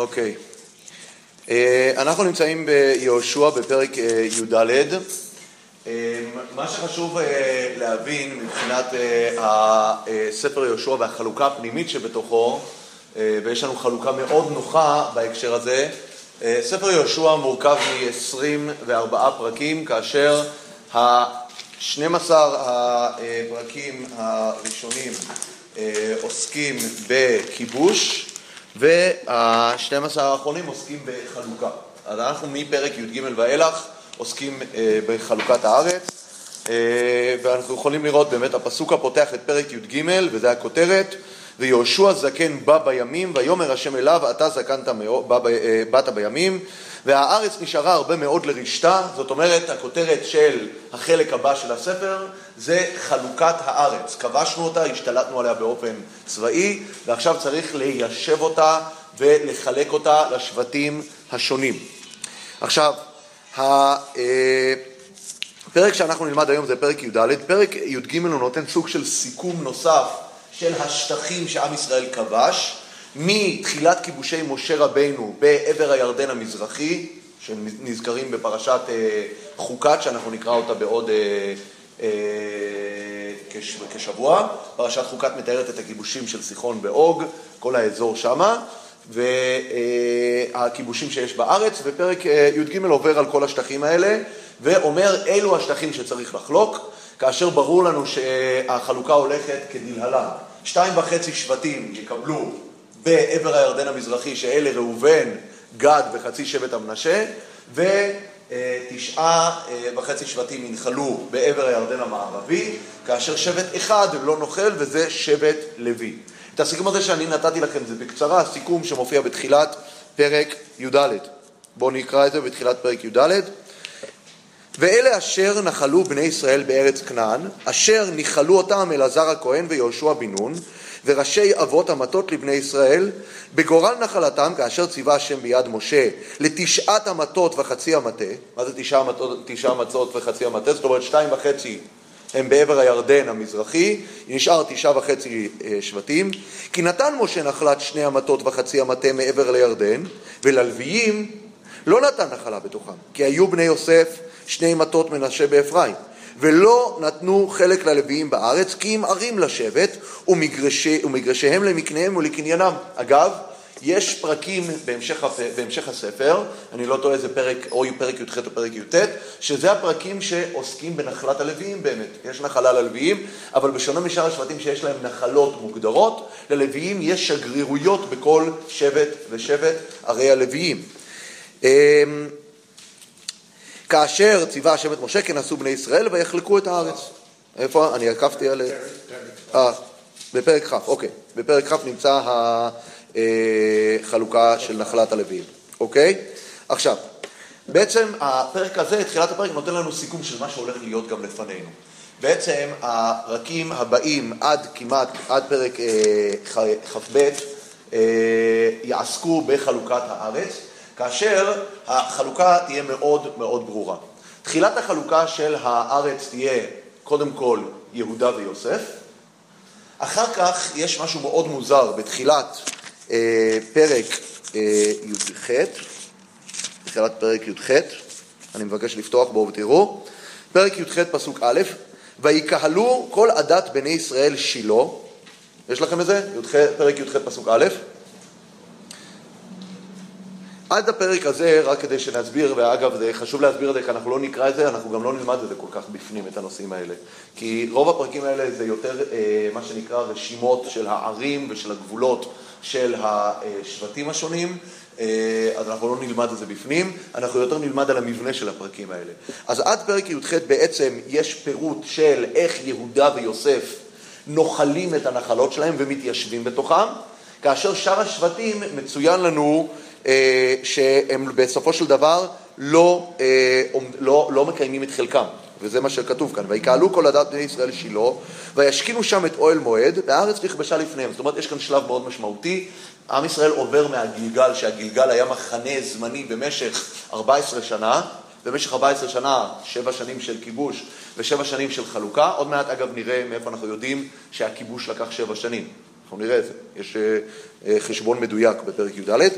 אוקיי. אה, אנחנו נמצאים ביהושע בפרק אה, י"ד. אה, מה שחשוב להבין מבחינת הספר יהושע והחלוקה הפנימית שבתוכו, ויש לנו חלוקה מאוד נוחה בהקשר הזה, ספר יהושע מורכב מ-24 פרקים, כאשר ה-12 הפרקים הראשונים עוסקים בכיבוש, וה-12 האחרונים עוסקים בחלוקה. אז אנחנו מפרק י"ג ואילך עוסקים אה, בחלוקת הארץ, אה, ואנחנו יכולים לראות באמת הפסוק הפותח את פרק י"ג, וזה הכותרת, ויהושע זקן בא בימים, ויאמר השם אליו, אתה זקנת אה, באת בימים, והארץ נשארה הרבה מאוד לרשתה, זאת אומרת, הכותרת של החלק הבא של הספר זה חלוקת הארץ. כבשנו אותה, השתלטנו עליה באופן צבאי, ועכשיו צריך ליישב אותה ולחלק אותה לשבטים השונים. עכשיו, הפרק אה, שאנחנו נלמד היום זה פרק י"ד, פרק י"ג הוא נותן סוג של סיכום נוסף של השטחים שעם ישראל כבש, מתחילת כיבושי משה רבינו בעבר הירדן המזרחי, שנזכרים בפרשת אה, חוקת, שאנחנו נקרא אותה בעוד אה, אה, כש, כשבוע. פרשת חוקת מתארת את הכיבושים של סיחון באוג, כל האזור שמה, והכיבושים שיש בארץ, ופרק י"ג עובר על כל השטחים האלה, ואומר אילו השטחים שצריך לחלוק, כאשר ברור לנו שהחלוקה הולכת כדלהלן. שתיים וחצי שבטים יקבלו בעבר הירדן המזרחי, שאלה ראובן, גד וחצי שבט המנשה, ותשעה אה, וחצי שבטים ינחלו בעבר הירדן המערבי, כאשר שבט אחד לא נוכל, וזה שבט לוי. את הסיכום הזה שאני נתתי לכם זה בקצרה, הסיכום שמופיע בתחילת פרק י"ד. בואו נקרא את זה בתחילת פרק י"ד. ואלה אשר נחלו בני ישראל בארץ כנען, אשר ניחלו אותם אלעזר הכהן ויהושע בן נון, וראשי אבות המטות לבני ישראל, בגורל נחלתם, כאשר ציווה השם ביד משה, לתשעת המטות וחצי המטה, מה זה תשעה מטות, מצות וחצי המטה? זאת אומרת שתיים וחצי הם בעבר הירדן המזרחי, נשאר תשעה וחצי אה, שבטים, כי נתן משה נחלת שני המטות וחצי המטה מעבר לירדן, וללוויים לא נתן נחלה בתוכם, כי היו בני יוסף שני מטות מנשה באפרים. ולא נתנו חלק ללוויים בארץ, כי אם ערים לשבת, ומגרשי, ומגרשיהם למקניהם ולקניינם. אגב, יש פרקים בהמשך, בהמשך הספר, אני לא טועה, זה פרק, או פרק י"ח או פרק י"ט, שזה הפרקים שעוסקים בנחלת הלוויים באמת. יש נחלה ללוויים, אבל בשונה משאר השבטים שיש להם נחלות מוגדרות, ללוויים יש שגרירויות בכל שבט ושבט ערי הלוויים. כאשר ציווה השם את משה כן עשו בני ישראל ויחלקו את הארץ. איפה? אני עקבתי על... אה, בפרק כ', אוקיי. בפרק כ' נמצא החלוקה של נחלת הלוויים, אוקיי? עכשיו, בעצם הפרק הזה, תחילת הפרק, נותן לנו סיכום של מה שהולך להיות גם לפנינו. בעצם הפרקים הבאים עד כמעט, עד פרק אה, כ"ב, אה, יעסקו בחלוקת הארץ. כאשר החלוקה תהיה מאוד מאוד ברורה. תחילת החלוקה של הארץ תהיה קודם כל יהודה ויוסף, אחר כך יש משהו מאוד מוזר בתחילת אה, פרק אה, י"ח, תחילת פרק י"ח, אני מבקש לפתוח בואו ותראו, פרק י"ח פסוק א', ויקהלו כל עדת בני ישראל שילה, יש לכם את זה? י"ח, פרק י"ח פסוק א', עד הפרק הזה, רק כדי שנסביר, ואגב, זה חשוב להסביר את זה, כי אנחנו לא נקרא את זה, אנחנו גם לא נלמד את זה כל כך בפנים, את הנושאים האלה. כי רוב הפרקים האלה זה יותר אה, מה שנקרא רשימות של הערים ושל הגבולות של השבטים השונים, אה, אז אנחנו לא נלמד את זה בפנים, אנחנו יותר נלמד על המבנה של הפרקים האלה. אז עד פרק י"ח בעצם יש פירוט של איך יהודה ויוסף נוחלים את הנחלות שלהם ומתיישבים בתוכם, כאשר שאר השבטים מצוין לנו שהם בסופו של דבר לא, אה, לא, לא מקיימים את חלקם, וזה מה שכתוב כאן. ויקהלו כל עדת בני ישראל שילה, וישכינו שם את אוהל מועד, והארץ נכבשה לפניהם. זאת אומרת, יש כאן שלב מאוד משמעותי. עם ישראל עובר מהגלגל, שהגלגל היה מחנה זמני במשך 14 שנה, במשך 14 שנה, שבע שנים של כיבוש ושבע שנים של חלוקה. עוד מעט, אגב, נראה מאיפה אנחנו יודעים שהכיבוש לקח שבע שנים. אנחנו נראה את זה, יש חשבון מדויק בפרק י"ד.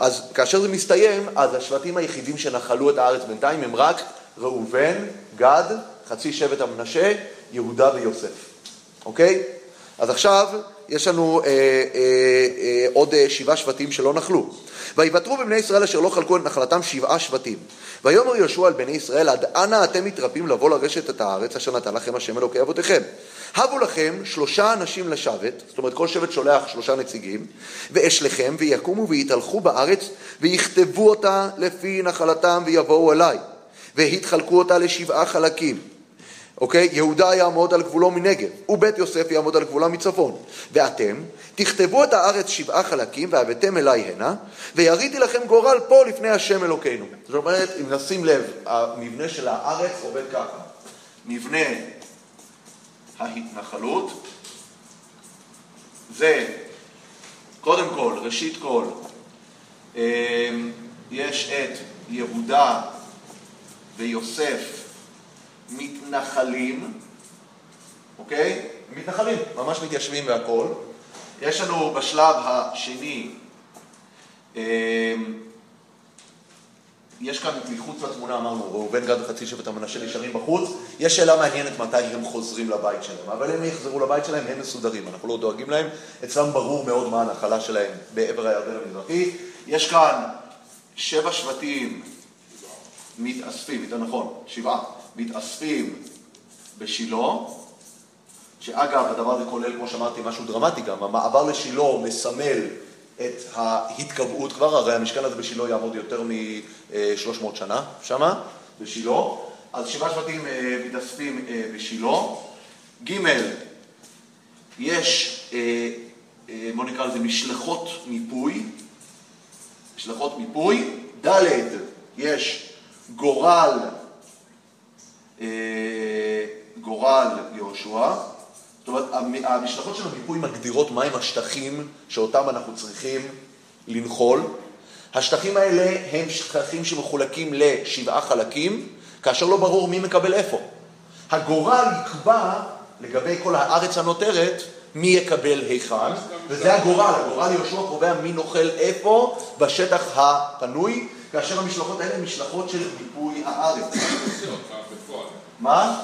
אז כאשר זה מסתיים, אז השבטים היחידים שנחלו את הארץ בינתיים הם רק ראובן, גד, חצי שבט המנשה, יהודה ויוסף. אוקיי? אז עכשיו יש לנו אה, אה, אה, עוד אה, שבעה שבטים שלא נחלו. ויוותרו בבני ישראל אשר לא חלקו את נחלתם שבעה שבטים. ויאמר יהושע על בני ישראל, עד אנה אתם מתרפים לבוא לרשת את הארץ אשר נתן לכם השם אלוקי אבותיכם. הבו לכם שלושה אנשים לשבת, זאת אומרת כל שבט שולח שלושה נציגים, ואשלכם ויקומו ויתהלכו בארץ ויכתבו אותה לפי נחלתם ויבואו אליי, והתחלקו אותה לשבעה חלקים. אוקיי? יהודה יעמוד על גבולו מנגב, ובית יוסף יעמוד על גבולה מצפון. ואתם תכתבו את הארץ שבעה חלקים, והבאתם אליי הנה, ויריתי לכם גורל פה לפני השם אלוקינו. זאת אומרת, אם נשים לב, המבנה של הארץ עובד ככה. מבנה ההתנחלות זה, קודם כל, ראשית כל, אמ, יש את יהודה ויוסף מתנחלים, אוקיי? מתנחלים, ממש מתיישבים והכול. יש לנו בשלב השני, אמ, יש כאן מחוץ לתמונה, אמרנו, ראובן גד וחצי שבט המנשה נשארים בחוץ. יש שאלה מעניינת מתי הם חוזרים לבית שלהם, אבל הם יחזרו לבית שלהם, הם מסודרים, אנחנו לא דואגים להם. אצלם ברור מאוד מה הנחלה שלהם בעבר הירדן המזרחי. יש כאן שבע שבטים מתאספים, יותר נכון, שבעה, מתאספים בשילה, שאגב, הדבר הזה כולל, כמו שאמרתי, משהו דרמטי גם, המעבר לשילה מסמל את ההתקבעות כבר, הרי המשכן הזה בשילה יעמוד יותר מ-300 שנה שמה, בשילה, אז שבעה שבטים אה, מתאספים אה, בשילה. ג' יש, אה, בואו נקרא לזה משלחות מיפוי, משלחות מיפוי. ד' יש גורל גורל יהושע, זאת אומרת, המשלחות של המיפוי מגדירות מהם השטחים שאותם אנחנו צריכים לנחול. השטחים האלה הם שטחים שמחולקים לשבעה חלקים, כאשר לא ברור מי מקבל איפה. הגורל יקבע לגבי כל הארץ הנותרת מי יקבל היכן, וזה הגורל, הגורל יהושע קובע מי נוכל איפה בשטח הפנוי, כאשר המשלחות האלה הן משלחות של מיפוי הארץ. מה?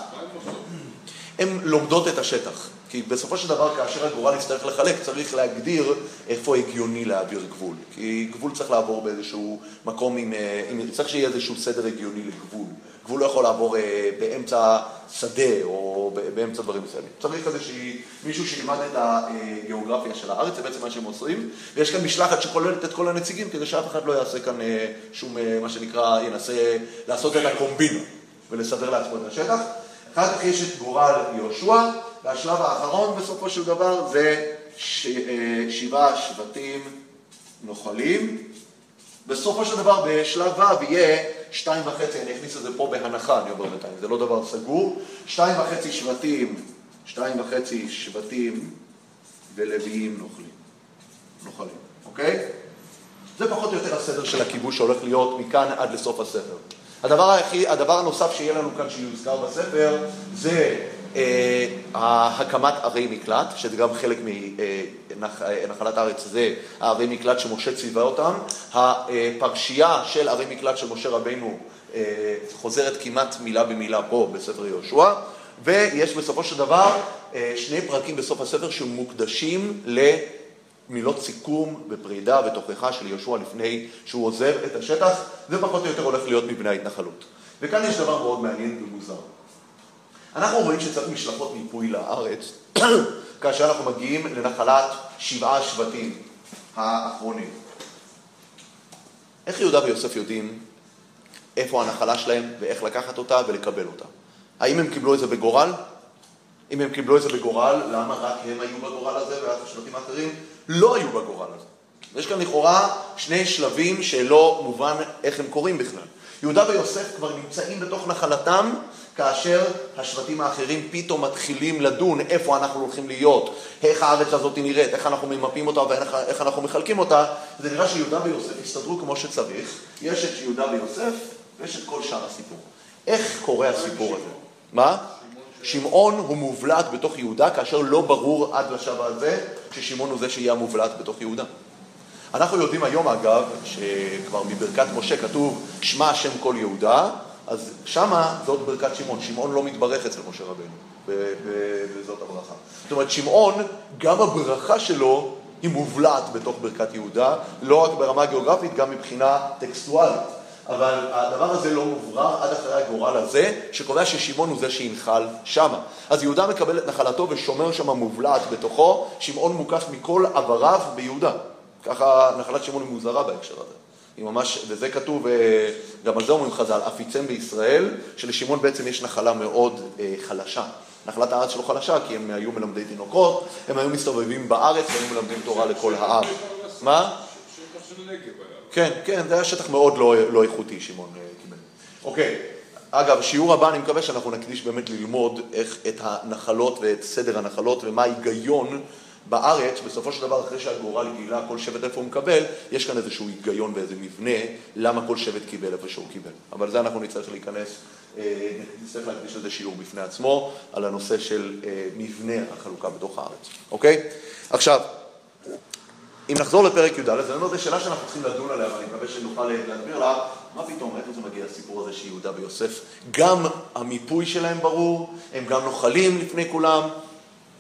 הן לומדות את השטח. כי בסופו של דבר, כאשר הגורל יצטרך לחלק, צריך להגדיר איפה הגיוני להעביר גבול. כי גבול צריך לעבור באיזשהו מקום עם... אה, עם צריך שיהיה איזשהו סדר הגיוני לגבול. גבול לא יכול לעבור אה, באמצע שדה או באמצע דברים מסוימים. צריך איזושהי, מישהו שילמד את הגיאוגרפיה של הארץ, זה בעצם מה שהם עושים. ויש כאן משלחת שכוללת את כל הנציגים, כדי שאף אחד לא יעשה כאן אה, שום, מה שנקרא, ינסה לעשות את הקומבינה. ולסדר לעצמו את השטח. אחר כך יש את גורל יהושע, והשלב האחרון בסופו של דבר זה ש... אה, שבעה שבטים נוחלים. בסופו של דבר בשלב ו' יהיה שתיים וחצי, אני אכניס את זה פה בהנחה, אני אומר בינתיים, זה לא דבר סגור. שתיים וחצי שבטים, שתיים וחצי שבטים ולוויים נוחלים. נוחלים, אוקיי? זה פחות או יותר הסדר של הכיבוש שהולך להיות מכאן עד לסוף הספר. הדבר, הכי, הדבר הנוסף שיהיה לנו כאן שיוזכר בספר זה אה, הקמת ערי מקלט, שזה גם חלק מנחלת אה, הארץ, זה הערי מקלט שמשה ציווה אותם. הפרשייה של ערי מקלט של משה רבינו אה, חוזרת כמעט מילה במילה פה בספר יהושע, ויש בסופו של דבר אה, שני פרקים בסוף הספר שמוקדשים ל... מילות סיכום ופרידה ותוכחה של יהושע לפני שהוא עוזב את השטח, זה פחות או יותר הולך להיות מבני ההתנחלות. וכאן יש דבר מאוד מעניין ומוזר. אנחנו רואים שצריך משלחות מיפוי לארץ, כאשר אנחנו מגיעים לנחלת שבעה שבטים האחרונים. איך יהודה ויוסף יודעים איפה הנחלה שלהם ואיך לקחת אותה ולקבל אותה? האם הם קיבלו את זה בגורל? אם הם קיבלו את זה בגורל, למה רק הם היו בגורל הזה והשבטים האחרים לא היו בגורל הזה? יש כאן לכאורה שני שלבים שלא מובן איך הם קורים בכלל. יהודה ויוסף כבר נמצאים בתוך נחלתם, כאשר השבטים האחרים פתאום מתחילים לדון איפה אנחנו הולכים להיות, איך הארץ הזאת נראית, איך אנחנו ממפים אותה ואיך אנחנו מחלקים אותה. זה נראה שיהודה ויוסף הסתדרו כמו שצריך. יש את יהודה ויוסף ויש את כל שאר הסיפור. איך קורה הסיפור הזה? מה? שמעון הוא מובלט בתוך יהודה, כאשר לא ברור עד לשלב הזה ששמעון הוא זה שיהיה המובלט בתוך יהודה. אנחנו יודעים היום אגב, שכבר מברכת משה כתוב שמע השם כל יהודה, אז שמה זאת ברכת שמעון. שמעון לא מתברך אצל משה רבנו, וזאת הברכה. זאת אומרת, שמעון, גם הברכה שלו היא מובלעת בתוך ברכת יהודה, לא רק ברמה גיאוגרפית, גם מבחינה טקסטואלית. אבל הדבר הזה לא מוברר עד אחרי הגורל הזה, שקובע ששמעון הוא זה שינחל שמה. אז יהודה מקבל את נחלתו ושומר שמה מובלעת בתוכו, שמעון מוקף מכל עבריו ביהודה. ככה נחלת שמעון היא מוזרה בהקשר הזה. היא ממש, וזה כתוב, אה, גם על זה אומרים חז"ל, אפיצם בישראל, שלשמעון בעצם יש נחלה מאוד אה, חלשה. נחלת הארץ שלו חלשה, כי הם היו מלמדי תינוקות, הם היו מסתובבים בארץ והיו מלמדים תורה לכל העם. מה? כן, כן, זה היה שטח מאוד לא, לא איכותי, שמעון אה, קיבל. אוקיי, אגב, שיעור הבא, אני מקווה שאנחנו נקדיש באמת ללמוד איך את הנחלות ואת סדר הנחלות ומה ההיגיון בארץ, בסופו של דבר, אחרי שהגורל גילה כל שבט איפה הוא מקבל, יש כאן איזשהו היגיון ואיזה מבנה, למה כל שבט קיבל איפה שהוא קיבל. אבל זה אנחנו נצטרך להיכנס, אה, נצטרך להקדיש לזה שיעור בפני עצמו, על הנושא של אה, מבנה החלוקה בתוך הארץ, אוקיי? עכשיו, אם נחזור לפרק י"ד, זו לא שאלה שאנחנו צריכים לדון עליה, ואני מקווה שנוכל להסביר לה, מה פתאום, מאיפה זה מגיע הסיפור הזה שיהודה ויוסף, גם המיפוי שלהם ברור, הם גם נוחלים לפני כולם,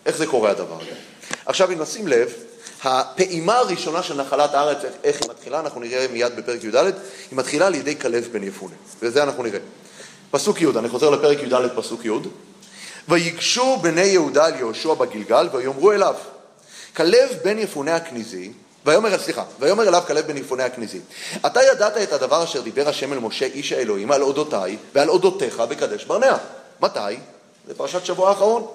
איך זה קורה הדבר הזה? עכשיו, אם נשים לב, הפעימה הראשונה של נחלת הארץ, איך היא מתחילה, אנחנו נראה מיד בפרק י"ד, היא מתחילה על ידי כלב בן יפונה, וזה אנחנו נראה. פסוק י', אני חוזר לפרק י"ד, פסוק י', ויגשו בני יהודה על יהושע בגלגל ויאמרו אליו, כלב בן יפונה הכניזי, ויאמר, סליחה, ויאמר אליו כלב בן יפונה הכניזי, אתה ידעת את הדבר אשר דיבר השם אל משה איש האלוהים על אודותיי ועל אודותיך בקדש ברנע. מתי? זה פרשת שבוע האחרון.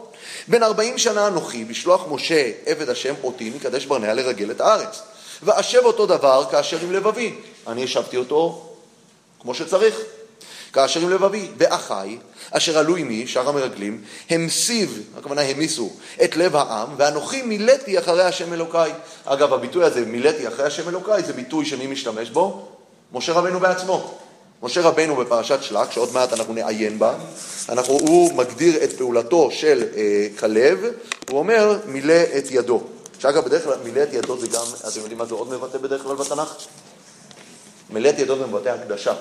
בן ארבעים שנה אנוכי בשלוח משה עבד השם אותי מקדש ברנע לרגל את הארץ. ואשב אותו דבר כאשר עם לבבי. אני השבתי אותו כמו שצריך. כאשר עם לבבי, באחיי, אשר עלו עמי, שאר המרגלים, המסיב, הכוונה המיסו, את לב העם, ואנוכי מילאתי אחרי השם אלוקיי. אגב, הביטוי הזה, מילאתי אחרי השם אלוקיי, זה ביטוי שמי משתמש בו? משה רבנו בעצמו. משה רבנו בפרשת שלח, שעוד מעט אנחנו נעיין בה, אנחנו, הוא מגדיר את פעולתו של אה, כלב, הוא אומר, מילא את ידו. שאגב, בדרך כלל מילא את ידו זה גם, אתם יודעים מה זה עוד מבטא בדרך כלל בתנ"ך? מילא את ידו זה מבטא הקדשה.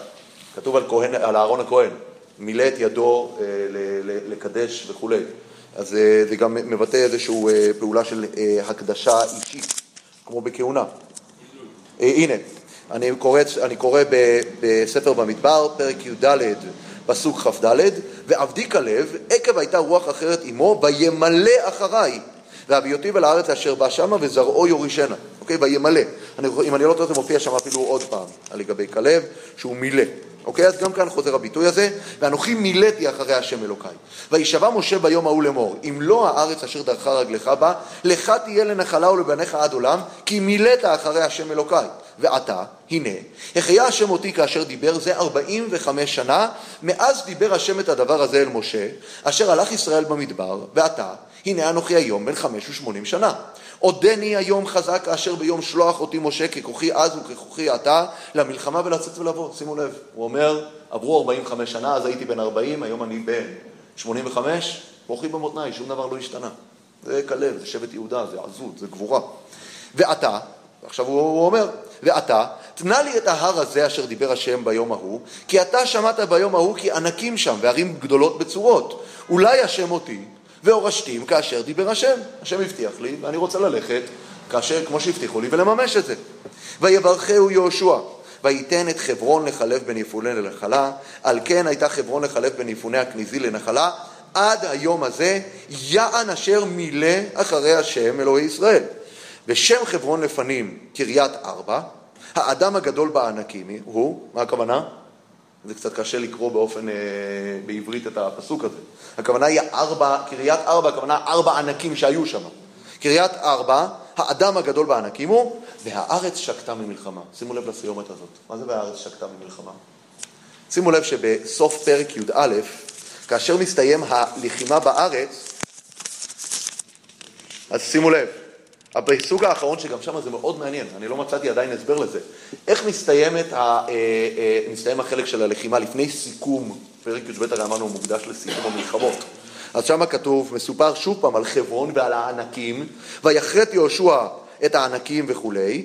כתוב על, כהן, על אהרון הכהן, מילא את ידו אה, לקדש וכולי. אז אה, זה גם מבטא איזושהי אה, פעולה של הקדשה אישית, כמו בכהונה. הנה, אני קורא, אני קורא בספר במדבר, פרק י"ד, פסוק כ"ד, ועבדי כלב, עקב הייתה רוח אחרת עמו, וימלא אחריי. והביאותיו אל הארץ אשר בא שמה וזרעו יורישנה. אוקיי? וימלא. אני, אם אני לא טועה זה מופיע שם אפילו עוד פעם, על לגבי כלב, שהוא מילא. אוקיי? אז גם כאן חוזר הביטוי הזה, ואנוכי מילאתי אחרי השם אלוקיי. וישבע משה ביום ההוא לאמור, אם לא הארץ אשר דרכה רגלך בה, לך תהיה לנחלה ולבניך עד עולם, כי מילאת אחרי השם אלוקיי. ועתה, הנה, החיה השם אותי כאשר דיבר זה ארבעים וחמש שנה, מאז דיבר השם את הדבר הזה אל משה, אשר הלך ישראל במדבר, ועתה, הנה אנוכי היום בן חמש ושמונים שנה. עודני היום חזק כאשר ביום שלוח אותי משה ככוחי אז וככוחי עתה למלחמה ולצאת ולבוא. שימו לב, הוא אומר, עברו 45 שנה, אז הייתי בן 40, היום אני בן 85, כוחי במותניי, שום דבר לא השתנה. זה כלב, זה שבט יהודה, זה עזות, זה גבורה. ועתה, עכשיו הוא, הוא אומר, ועתה, תנה לי את ההר הזה אשר דיבר השם ביום ההוא, כי אתה שמעת ביום ההוא כי ענקים שם וערים גדולות בצורות. אולי השם אותי, והורשתים כאשר דיבר השם. השם הבטיח לי, ואני רוצה ללכת כאשר, כמו שהבטיחו לי, ולממש את זה. ויברכהו יהושע, וייתן את חברון לחלב בן יפונה לנחלה, על כן הייתה חברון לחלב בן יפונה הכניזי לנחלה, עד היום הזה, יען אשר מילא אחרי השם אלוהי ישראל. ושם חברון לפנים קריית ארבע, האדם הגדול בענקים הוא, מה הכוונה? זה קצת קשה לקרוא באופן, אה, בעברית את הפסוק הזה. הכוונה היא ארבע, קריית ארבע, הכוונה ארבע ענקים שהיו שם. קריית ארבע, האדם הגדול בענקים הוא, והארץ שקטה ממלחמה. שימו לב לסיומת הזאת. מה זה והארץ שקטה ממלחמה? שימו לב שבסוף פרק י"א, כאשר מסתיים הלחימה בארץ, אז שימו לב, הפסוק האחרון שגם שם זה מאוד מעניין, אני לא מצאתי עדיין הסבר לזה. איך מסתיימת ה, אה, אה, מסתיים החלק של הלחימה לפני סיכום, פרק י"ב הרי אמרנו הוא מוקדש לסיכום המלחמות. אז שם כתוב, מסופר שוב פעם על חברון ועל הענקים, ויחרט יהושע את הענקים וכולי,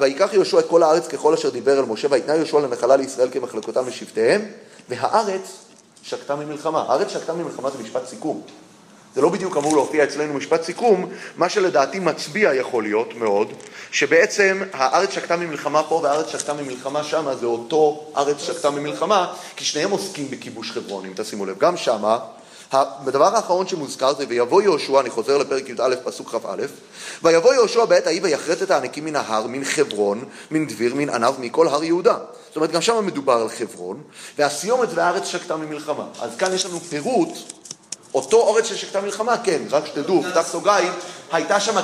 ויקח יהושע את כל הארץ ככל אשר דיבר אל משה, ויתנה יהושע לנחלה לישראל כמחלקותם לשבטיהם, והארץ שקטה ממלחמה. הארץ שקטה ממלחמה זה משפט סיכום. זה לא בדיוק אמור להופיע אצלנו משפט סיכום, מה שלדעתי מצביע יכול להיות מאוד, שבעצם הארץ שקטה ממלחמה פה והארץ שקטה ממלחמה שמה, זה אותו ארץ שקטה ממלחמה, כי שניהם עוסקים בכיבוש חברון, אם תשימו לב. גם שמה, הדבר האחרון שמוזכר זה ויבוא יהושע, אני חוזר לפרק י"א פסוק כ"א, ויבוא יהושע בעת ההיא ויחרט את הענקים מן ההר, מן חברון, מן דביר, מן ענב, מכל הר יהודה. זאת אומרת, גם שם מדובר על חברון, והסיומת והארץ שקטה ממלחמה. אז כאן יש לנו פירוט אותו אורץ ששקטה מלחמה, כן, רק שתדעו, פתח סוגריים,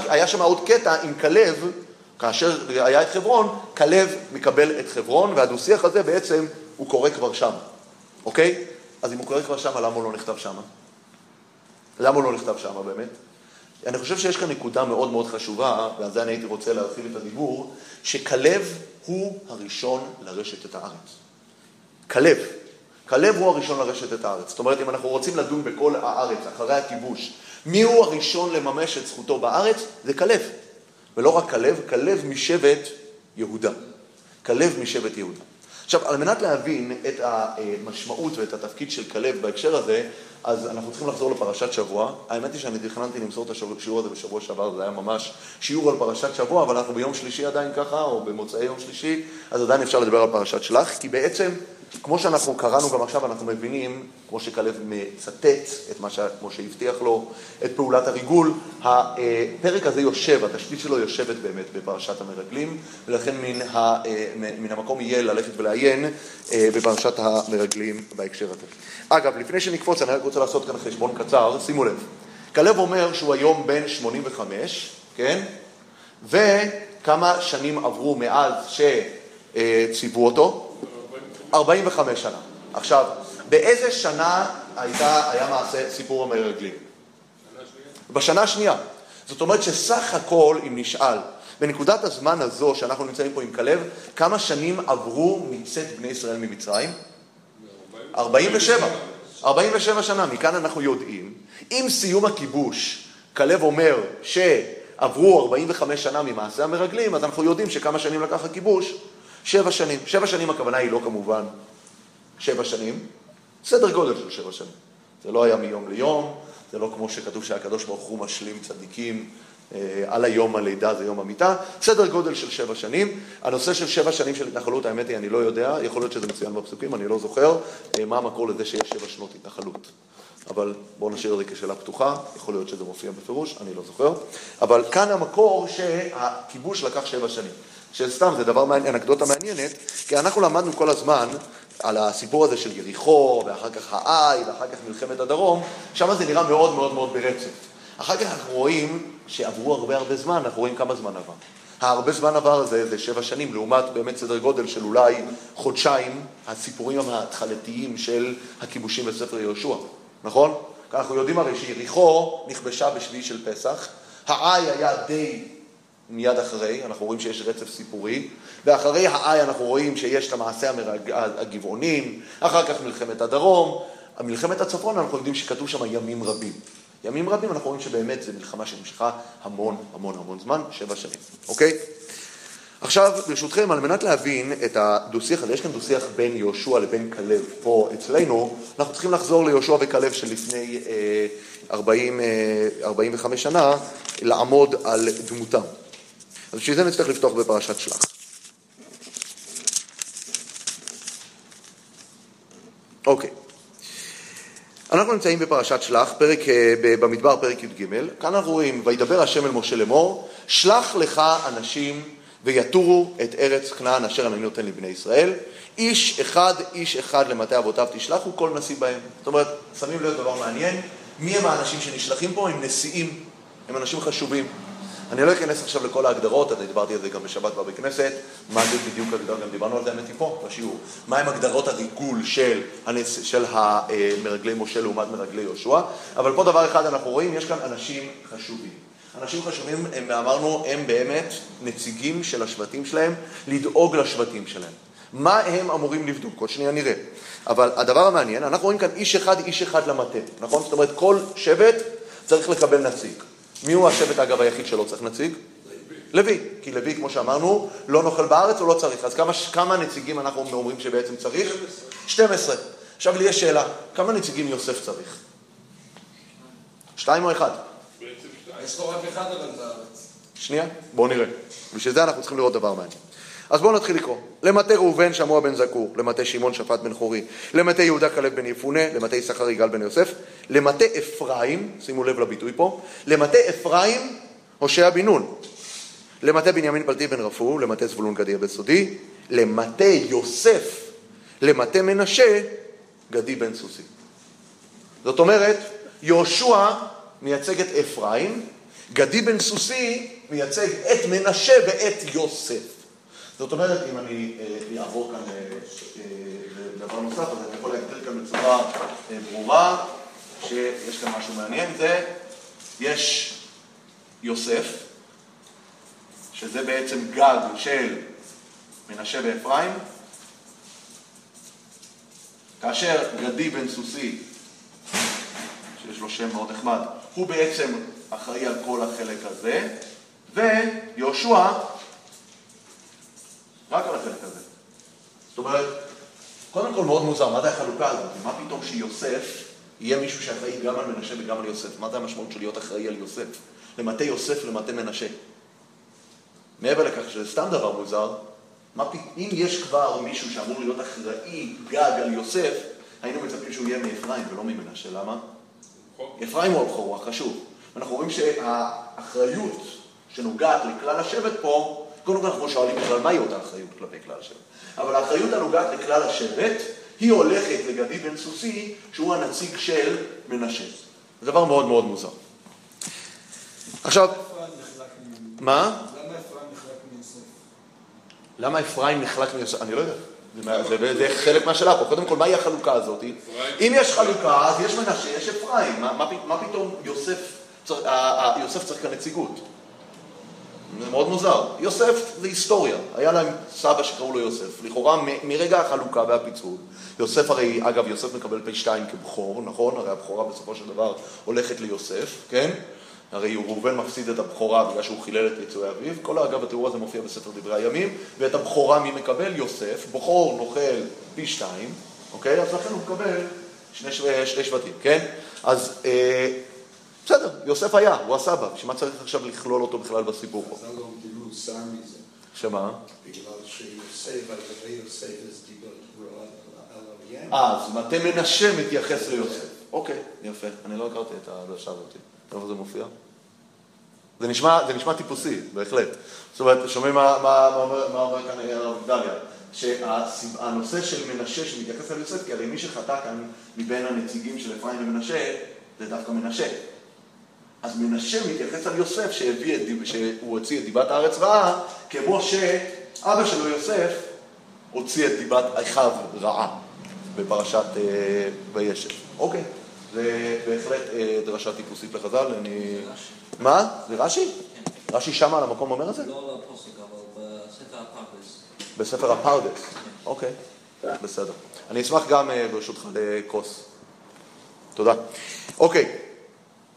היה שם עוד קטע עם כלב, כאשר היה את חברון, כלב מקבל את חברון, והדו-שיח הזה בעצם הוא קורה כבר שם, אוקיי? אז אם הוא קורה כבר שם, למה הוא לא נכתב שם? למה הוא לא נכתב שם באמת? אני חושב שיש כאן נקודה מאוד מאוד חשובה, ועל זה אני הייתי רוצה להרחיב את הדיבור, שכלב הוא הראשון לרשת את הארץ. כלב. כלב הוא הראשון לרשת את הארץ. זאת אומרת, אם אנחנו רוצים לדון בכל הארץ, אחרי הכיבוש, מי הוא הראשון לממש את זכותו בארץ? זה כלב. ולא רק כלב, כלב משבט יהודה. כלב משבט יהודה. עכשיו, על מנת להבין את המשמעות ואת התפקיד של כלב בהקשר הזה, אז אנחנו צריכים לחזור לפרשת שבוע. האמת היא שאני תכננתי למסור את השיעור הזה בשבוע שעבר, זה היה ממש שיעור על פרשת שבוע, אבל אנחנו ביום שלישי עדיין ככה, או במוצאי יום שלישי, אז עדיין אפשר לדבר על פרשת שלח, כי בעצם כמו שאנחנו קראנו גם עכשיו, אנחנו מבינים, כמו שכלב מצטט את מה שמשה הבטיח לו, את פעולת הריגול, הפרק הזה יושב, התשתית שלו יושבת באמת בפרשת המרגלים, ולכן מן, ה, מן המקום יהיה ללכת ולעיין אה, בפרשת המרגלים בהקשר הזה. אגב, לפני שנקפוץ, אני רק רוצה לעשות כאן חשבון קצר, שימו לב. כלב אומר שהוא היום בן 85, כן? וכמה שנים עברו מאז שציוו אותו? 45 שנה. עכשיו, באיזה שנה הייתה, היה מעשה סיפור המרגלים? בשנה השנייה. זאת אומרת שסך הכל, אם נשאל, בנקודת הזמן הזו שאנחנו נמצאים פה עם כלב, כמה שנים עברו מצאת בני ישראל ממצרים? 47. 47 שנה. מכאן אנחנו יודעים, עם סיום הכיבוש, כלב אומר שעברו 45 שנה ממעשה המרגלים, אז אנחנו יודעים שכמה שנים לקח הכיבוש? שבע שנים. שבע שנים הכוונה היא לא כמובן שבע שנים, סדר גודל של שבע שנים. זה לא היה מיום ליום, זה לא כמו שכתוב שהקדוש ברוך הוא משלים צדיקים על היום הלידה זה יום המיטה, סדר גודל של שבע שנים. הנושא של שבע שנים של התנחלות, האמת היא, אני לא יודע, יכול להיות שזה מצוין בפסוקים, אני לא זוכר אה, מה המקור לזה שיש שבע שנות התנחלות. אבל בואו נשאיר את זה כשאלה פתוחה, יכול להיות שזה מופיע בפירוש, אני לא זוכר. אבל כאן המקור שהכיבוש לקח שבע שנים. שסתם, זה דבר מעניין, אנקדוטה מעניינת, כי אנחנו למדנו כל הזמן על הסיפור הזה של יריחו, ואחר כך האי, ואחר כך מלחמת הדרום, שם זה נראה מאוד מאוד מאוד ברצף. אחר כך אנחנו רואים שעברו הרבה הרבה זמן, אנחנו רואים כמה זמן עבר. הרבה זמן עבר הזה זה שבע שנים, לעומת באמת סדר גודל של אולי חודשיים, הסיפורים ההתחלתיים של הכיבושים בספר יהושע, נכון? אנחנו יודעים הרי שיריחו נכבשה בשביעי של פסח, האי היה די מיד אחרי, אנחנו רואים שיש רצף סיפורי, ואחרי האי אנחנו רואים שיש את המעשה המרג... הגבעונים, אחר כך מלחמת הדרום, מלחמת הצפון אנחנו יודעים שכתוב שם ימים רבים. ימים רבים אנחנו רואים שבאמת זו מלחמה שנמשכה המון המון המון זמן, שבע שנים, אוקיי? עכשיו, ברשותכם, על מנת להבין את הדו-שיח הזה, יש כאן דו-שיח בין יהושע לבין כלב פה אצלנו, אנחנו צריכים לחזור ליהושע וכלב שלפני אה, 40, אה, 45 שנה, לעמוד על דמותם. אז בשביל זה נצטרך לפתוח בפרשת שלח. אוקיי. אנחנו נמצאים בפרשת שלח, פרק, אה, במדבר, פרק י"ג. כאן אנחנו רואים, וידבר השם אל משה לאמור, שלח לך אנשים ויתורו את ארץ כנען אשר אני נותן לבני ישראל. איש אחד, איש אחד למטה אבותיו תשלחו, כל נשיא בהם. זאת אומרת, שמים לב דבר מעניין, מי הם האנשים שנשלחים פה? הם נשיאים, הם אנשים חשובים. אני לא אכנס עכשיו לכל ההגדרות, אני דיברתי על זה גם בשבת בבית כנסת, מה זה בדיוק הגדרות, גם דיברנו על זה האמת פה, בשיעור. מהם הגדרות הריגול של, הנס, של המרגלי משה לעומת מרגלי יהושע, אבל פה דבר אחד אנחנו רואים, יש כאן אנשים חשובים. אנשים חשובים, הם, אמרנו, הם באמת נציגים של השבטים שלהם, לדאוג לשבטים שלהם. מה הם אמורים לבדוק? עוד שנייה נראה. אבל הדבר המעניין, אנחנו רואים כאן איש אחד, איש אחד למטה, נכון? זאת אומרת, כל שבט צריך לקבל נציג. מי הוא השבט, אגב, היחיד שלא צריך נציג? לוי, כי לוי, כמו שאמרנו, לא נאכל בארץ, הוא לא צריך. אז כמה, כמה נציגים אנחנו אומרים שבעצם צריך? 12. עכשיו לי יש שאלה, כמה נציגים יוסף צריך? שתיים או אחד? יש לו רק אחד אבל בארץ. שנייה, בואו נראה. בשביל זה אנחנו צריכים לראות דבר מעניין. אז בואו נתחיל לקרוא. למטה ראובן שמוע בן זקור, למטה שמעון שפט בן חורי, למטה יהודה כלב בן יפונה, למטה יששכר יגאל בן יוסף, למטה אפרים, שימו לב לביטוי פה, למטה אפרים הושע בן נון, למטה בנימין פלטי בן רפוא, למטה זבולון גדי בן סודי, למטה יוסף, למטה מנשה, גדי בן סוסי. זאת אומרת, יהושע מייצג את אפרים, גדי בן סוסי מייצג את מנשה ואת יוסף. זאת אומרת, אם אני אה, אעבור כאן אה, אה, לדבר נוסף, אז אני יכול להגדיר כאן בצורה ברורה שיש כאן משהו מעניין, זה יש יוסף, שזה בעצם גג של מנשה ואפרים, כאשר גדי בן סוסי, שיש לו שם מאוד נחמד, הוא בעצם אחראי על כל החלק הזה, ויהושע רק על החלק הזה. זאת אומרת, קודם כל מאוד מוזר, מה זה החלוקה הזאת? מה פתאום שיוסף יהיה מישהו שאחראי גם על מנשה וגם על יוסף? מה זה המשמעות של להיות אחראי על יוסף? למטה יוסף למטה מנשה. מעבר לכך שזה סתם דבר מוזר, מה, אם יש כבר מישהו שאמור להיות אחראי גג על יוסף, היינו מצפים שהוא יהיה מאפרים ולא ממנשה. למה? אפרים הוא הבכור, החשוב. אנחנו רואים שהאחריות שנוגעת לכלל השבט פה, קודם כל אנחנו שואלים בכלל מהי אותה אחריות כלפי כלל השבט. אבל האחריות הנוגעת לכלל השבט, היא הולכת לגדי בן סוסי, שהוא הנציג של מנשה. זה דבר מאוד מאוד מוזר. עכשיו, מה? למה אפרים נחלק מיוסף? אני לא יודע. זה, זה חלק מהשאלה פה. קודם כל, מהי החלוקה הזאת? אם יש חלוקה, אז יש מנשה, יש אפרים. מה, מה, מה פתאום יוסף, צריך, יוסף צריך כאן נציגות? זה מאוד מוזר. יוסף זה היסטוריה. היה להם סבא שקראו לו יוסף. לכאורה, מרגע החלוקה והפיצול, יוסף הרי, אגב, יוסף מקבל פי שתיים כבכור, נכון? הרי הבכורה בסופו של דבר הולכת ליוסף, כן? הרי ראובן מפסיד את הבכורה בגלל שהוא חילל את יצואי אביו. כל אגב התיאור הזה מופיע בספר דברי הימים, ואת הבכורה מי מקבל? יוסף. בכור נוכל פי שתיים, אוקיי? אז לכן הוא מקבל שני, שני שבטים, כן? אז אה, בסדר, יוסף היה, הוא הסבא, בשביל מה צריך עכשיו לכלול אותו בכלל בסיפור פה? זה לא מזה. שמה? בגלל שיוסף, על יוסף, אז דיבר על אביהם. אה, אז מטה מנשה מתייחס ליוסף. אוקיי, יפה. אני לא הכרתי את הדרשה הזאת. איפה זה מופיע? זה נשמע, זה נשמע טיפוסי, בהחלט. זאת אומרת, שומעים מה, מה, מה, מה אומר כאן הרב דריה? שהנושא של מנשה שמתייחס אל יוסף, כי הרי מי שחטא כאן מבין הנציגים של אפרים ומנשה, זה דווקא מנשה. אז מנשה מתייחס על יוסף שהביא את, שהוא הוציא את דיבת הארץ רעה, כמו שאבא שלו יוסף הוציא את דיבת אחיו רעה בפרשת אה, וישב. אוקיי. זה בהחלט אה, דרשה טיפוסית לחז"ל, אני... מה? זה רש"י? רש"י שמה על המקום אומר את זה? לא לפוסק, אבל בספר הפרדס. בספר הפרדס, אוקיי, בסדר. אני אשמח גם, אה, ברשותך, לכוס. תודה. אוקיי,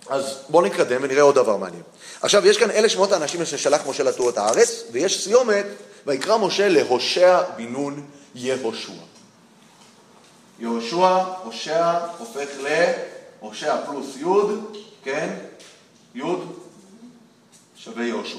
אז בואו נתקדם ונראה עוד דבר מעניין. עכשיו, יש כאן אלה שמות האנשים ששלח משה לתור את הארץ, ויש סיומת, ויקרא משה להושע בן נון יהושע. יהושע, הושע, הופך להושע פלוס יוד, כן? יוד שווה יהושע.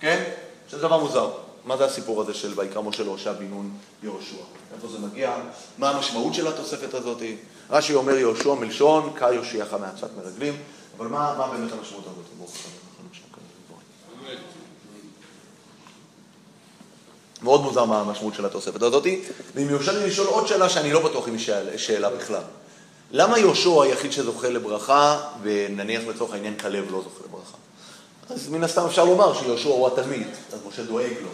כן? זה דבר מוזר. מה זה הסיפור הזה של ויקרא משה להושע בן נון יהושע? איפה זה מגיע? מה המשמעות של התוספת הזאת? רש"י אומר יהושע מלשון, קא יושיעך מעצת מרגלים, אבל מה, באמת המשמעות הזאת? מאוד מוזר מה המשמעות של התוספת הזאת, ואם יורשה לי לשאול עוד שאלה שאני לא בטוח אם היא שאלה בכלל. למה יהושע היחיד שזוכה לברכה, ונניח לצורך העניין כלב לא זוכה לברכה? אז מן הסתם אפשר לומר שיהושע הוא התלמיד, אז משה דואג לו.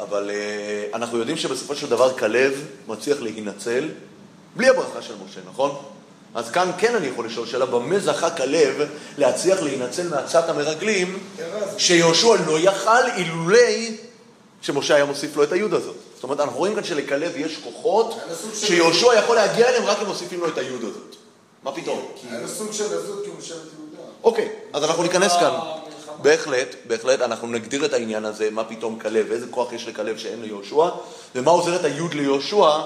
אבל uh, אנחנו יודעים שבסופו של דבר כלב מצליח להינצל בלי הברכה של משה, נכון? אז כאן כן אני יכול לשאול שאלה, במה זכה כלב להצליח להינצל מעצת המרגלים, שיהושע לא יכל אילולי שמשה היה מוסיף לו את היוד הזאת. זאת אומרת, אנחנו רואים כאן שלכלב יש כוחות שיהושע יכול להגיע אליהם רק אם מוסיפים לו את היוד הזאת. מה פתאום? היה לו סוג של עזות כי הוא משלת יהודה. אוקיי, אז אנחנו ניכנס כאן. בהחלט, בהחלט, אנחנו נגדיר את העניין הזה, מה פתאום כלב, איזה כוח יש לכלב שאין ליהושע, ומה עוזרת היוד ליהושע,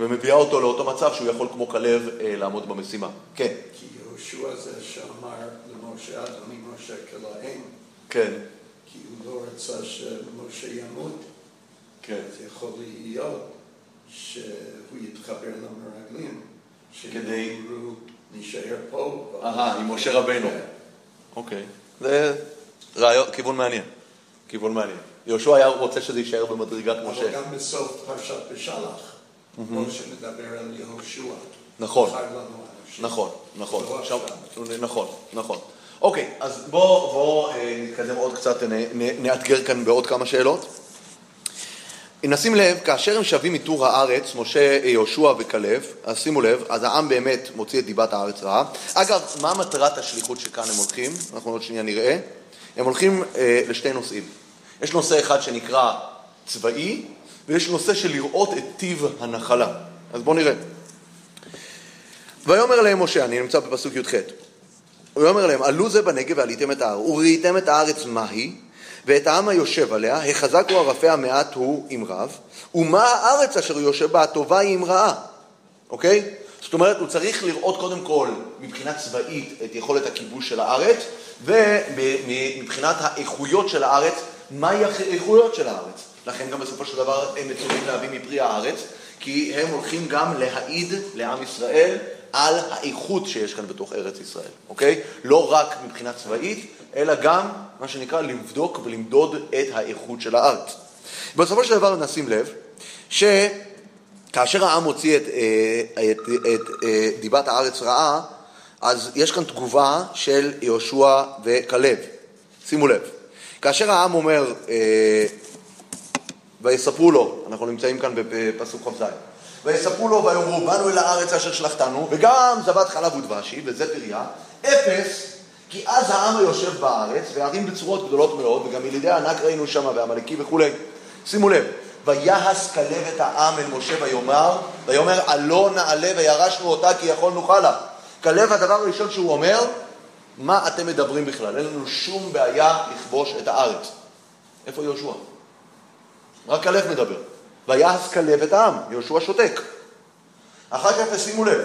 ומביאה אותו לאותו מצב שהוא יכול כמו כלב אה, לעמוד במשימה. כן. כי יהושע זה שאמר למשה, אדוני משה כלהם, כן, כי הוא לא רצה שמשה ימות, כן. אז יכול להיות שהוא יתחבר למרגלים, כדי- נישאר פה. אהה, עם משה רבנו. כן. אוקיי. זה רעיון, כיוון מעניין. כיוון מעניין. יהושע היה רוצה שזה יישאר במדרגת אבל משה. גם בסוף פרשת בשלח, משה מדבר על יהושע. נכון. נכון, נכון. לא. נכון, נכון. אוקיי, אז בואו בוא, אה, נתקדם עוד קצת, נאתגר כאן בעוד כמה שאלות. נשים לב, כאשר הם שבים מטור הארץ, משה, יהושע וכלב, אז שימו לב, אז העם באמת מוציא את דיבת הארץ רעה. אגב, מה מטרת השליחות שכאן הם הולכים? אנחנו עוד שנייה נראה. הם הולכים אה, לשתי נושאים. יש נושא אחד שנקרא צבאי, ויש נושא של לראות את טיב הנחלה. אז בואו נראה. ויאמר להם משה, אני נמצא בפסוק י"ח, הוא אומר להם, עלו זה בנגב ועליתם את ההר, וראיתם את הארץ מהי, ואת העם היושב עליה, החזק הוא הרפה המעט הוא עם רב, ומה הארץ אשר יושב בה הטובה היא עם רעה, אוקיי? זאת אומרת, הוא צריך לראות קודם כל מבחינה צבאית את יכולת הכיבוש של הארץ, ומבחינת האיכויות של הארץ, מהי האיכויות של הארץ. לכן גם בסופו של דבר הם מצווים להביא מפרי הארץ, כי הם הולכים גם להעיד לעם ישראל על האיכות שיש כאן בתוך ארץ ישראל, אוקיי? לא רק מבחינה צבאית, אלא גם, מה שנקרא, לבדוק ולמדוד את האיכות של הארץ. בסופו של דבר נשים לב, שכאשר העם הוציא את, אה, את, את, את דיבת הארץ רעה, אז יש כאן תגובה של יהושע וכלב. שימו לב, כאשר העם אומר, אה, ויספרו לו, אנחנו נמצאים כאן בפסוק כ"ז, ויספרו לו ויאמרו, באנו אל הארץ אשר שלחתנו, וגם זבת חלב ודבשי, וזה פריה, אפס, כי אז העם היושב בארץ, וערים בצורות גדולות מאוד, וגם ילידי הענק ראינו שם, והעמלקי וכולי. שימו לב, ויעש כלב את העם אל משה ויאמר, ויאמר עלו נעלה וירשנו אותה כי יכולנו חלה. כלב הדבר הראשון שהוא אומר, מה אתם מדברים בכלל? אין לנו שום בעיה לכבוש את הארץ. איפה יהושע? רק כלב מדבר. ויעש כלב את העם, יהושע שותק. אחר כך תשימו לב,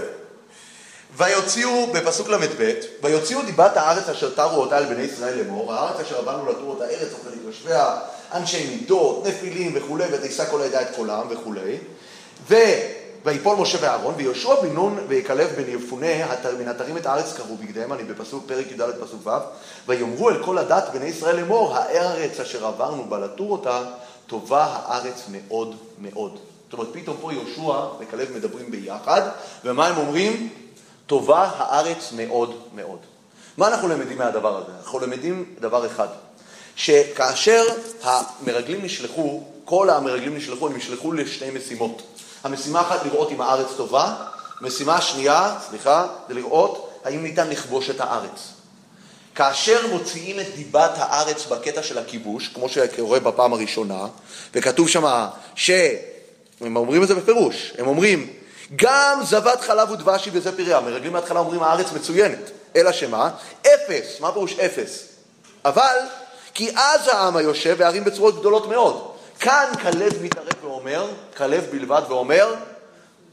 ויוציאו, בפסוק ל"ב, ויוציאו דיבת הארץ אשר תרו אותה אל בני ישראל לאמור, הארץ אשר באנו לתור אותה ארץ אוכלת יושביה, אנשי מידות, נפילים וכולי, ותישא כל העדה את קולם וכולי. ו... ויפול משה ואהרון, ויהושע בן נון וכלב בן יפונה מן את הארץ קראו בגדיהם, אני בפסוק, פרק י"ד פסוק ו', ויאמרו אל כל הדת בני ישראל לאמור, הארץ אשר עברנו בה לתור אותה, טובה הארץ מאוד מאוד. זאת אומרת, פתאום פה יהושע וכלב מדברים ביחד, ומה הם אומרים? טובה הארץ מאוד מאוד. מה אנחנו למדים מהדבר הזה? אנחנו למדים דבר אחד, שכאשר המרגלים נשלחו, כל המרגלים נשלחו, הם נשלחו לשתי משימות. המשימה אחת לראות אם הארץ טובה, משימה שנייה, סליחה, זה לראות האם ניתן לכבוש את הארץ. כאשר מוציאים את דיבת הארץ בקטע של הכיבוש, כמו שקורה בפעם הראשונה, וכתוב שם ש... הם אומרים את זה בפירוש, הם אומרים, גם זבת חלב ודבשי וזה פריה. המרגלים מההתחלה אומרים, הארץ מצוינת. אלא שמה? אפס. מה פירוש אפס? אבל, כי אז העם היושב בערים בצורות גדולות מאוד. כאן כלב מתערב ואומר, כלב בלבד ואומר,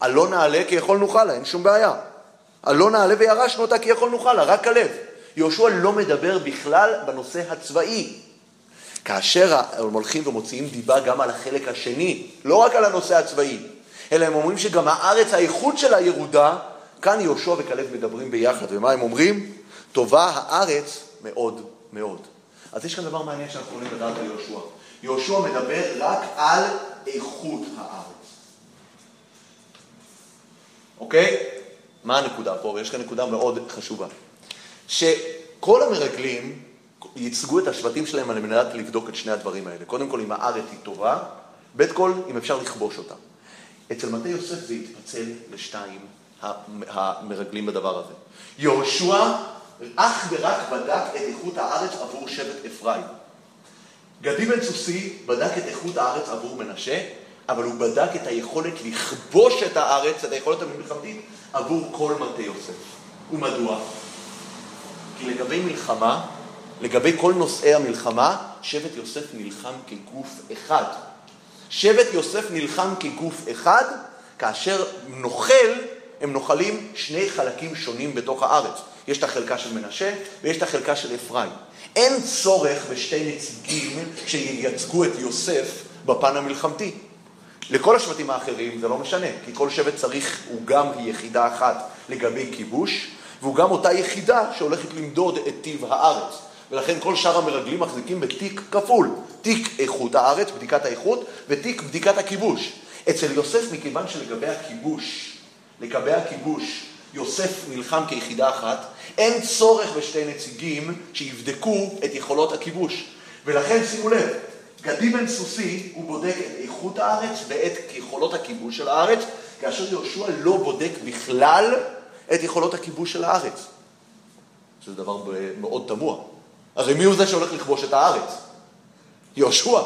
הלא נעלה כי יכול נוכל לה, אין שום בעיה. הלא נעלה וירשנו אותה כי יכול נוכל לה, רק כלב. יהושע לא מדבר בכלל בנושא הצבאי. כאשר הם הולכים ומוציאים דיבה גם על החלק השני, לא רק על הנושא הצבאי, אלא הם אומרים שגם הארץ, האיכות שלה ירודה, כאן יהושע וכלב מדברים ביחד, ומה הם אומרים? טובה הארץ מאוד מאוד. אז יש כאן דבר מעניין שאנחנו יכולים לדעת על יהושע. יהושע מדבר רק על איכות הארץ. אוקיי? מה הנקודה פה? ויש כאן נקודה מאוד חשובה. שכל המרגלים ייצגו את השבטים שלהם על מנת לבדוק את שני הדברים האלה. קודם כל, אם הארץ היא טובה, בית כל, אם אפשר לכבוש אותה. אצל מטה יוסף זה התפצל לשתיים, המרגלים בדבר הזה. יהושע אך ורק בדק את איכות הארץ עבור שבט אפרים. גדי בן סוסי בדק את איכות הארץ עבור מנשה, אבל הוא בדק את היכולת לכבוש את הארץ, את היכולת המלחמתית, עבור כל מטה יוסף. ומדוע? כי לגבי מלחמה, לגבי כל נושאי המלחמה, שבט יוסף נלחם כגוף אחד. שבט יוסף נלחם כגוף אחד, כאשר נוכל, הם נוחלים שני חלקים שונים בתוך הארץ. יש את החלקה של מנשה ויש את החלקה של אפרים. אין צורך בשתי נציגים שייצגו את יוסף בפן המלחמתי. לכל השבטים האחרים זה לא משנה, כי כל שבט צריך, הוא גם יחידה אחת לגבי כיבוש, והוא גם אותה יחידה שהולכת למדוד את טיב הארץ. ולכן כל שאר המרגלים מחזיקים בתיק כפול, תיק איכות הארץ, בדיקת האיכות, ותיק בדיקת הכיבוש. אצל יוסף, מכיוון שלגבי הכיבוש, לגבי הכיבוש, יוסף נלחם כיחידה אחת, אין צורך בשתי נציגים שיבדקו את יכולות הכיבוש. ולכן שימו לב, גדי בן סוסי, הוא בודק את איכות הארץ ואת יכולות הכיבוש של הארץ, כאשר יהושע לא בודק בכלל את יכולות הכיבוש של הארץ. שזה דבר מאוד תמוה. הרי מי הוא זה שהולך לכבוש את הארץ? יהושע.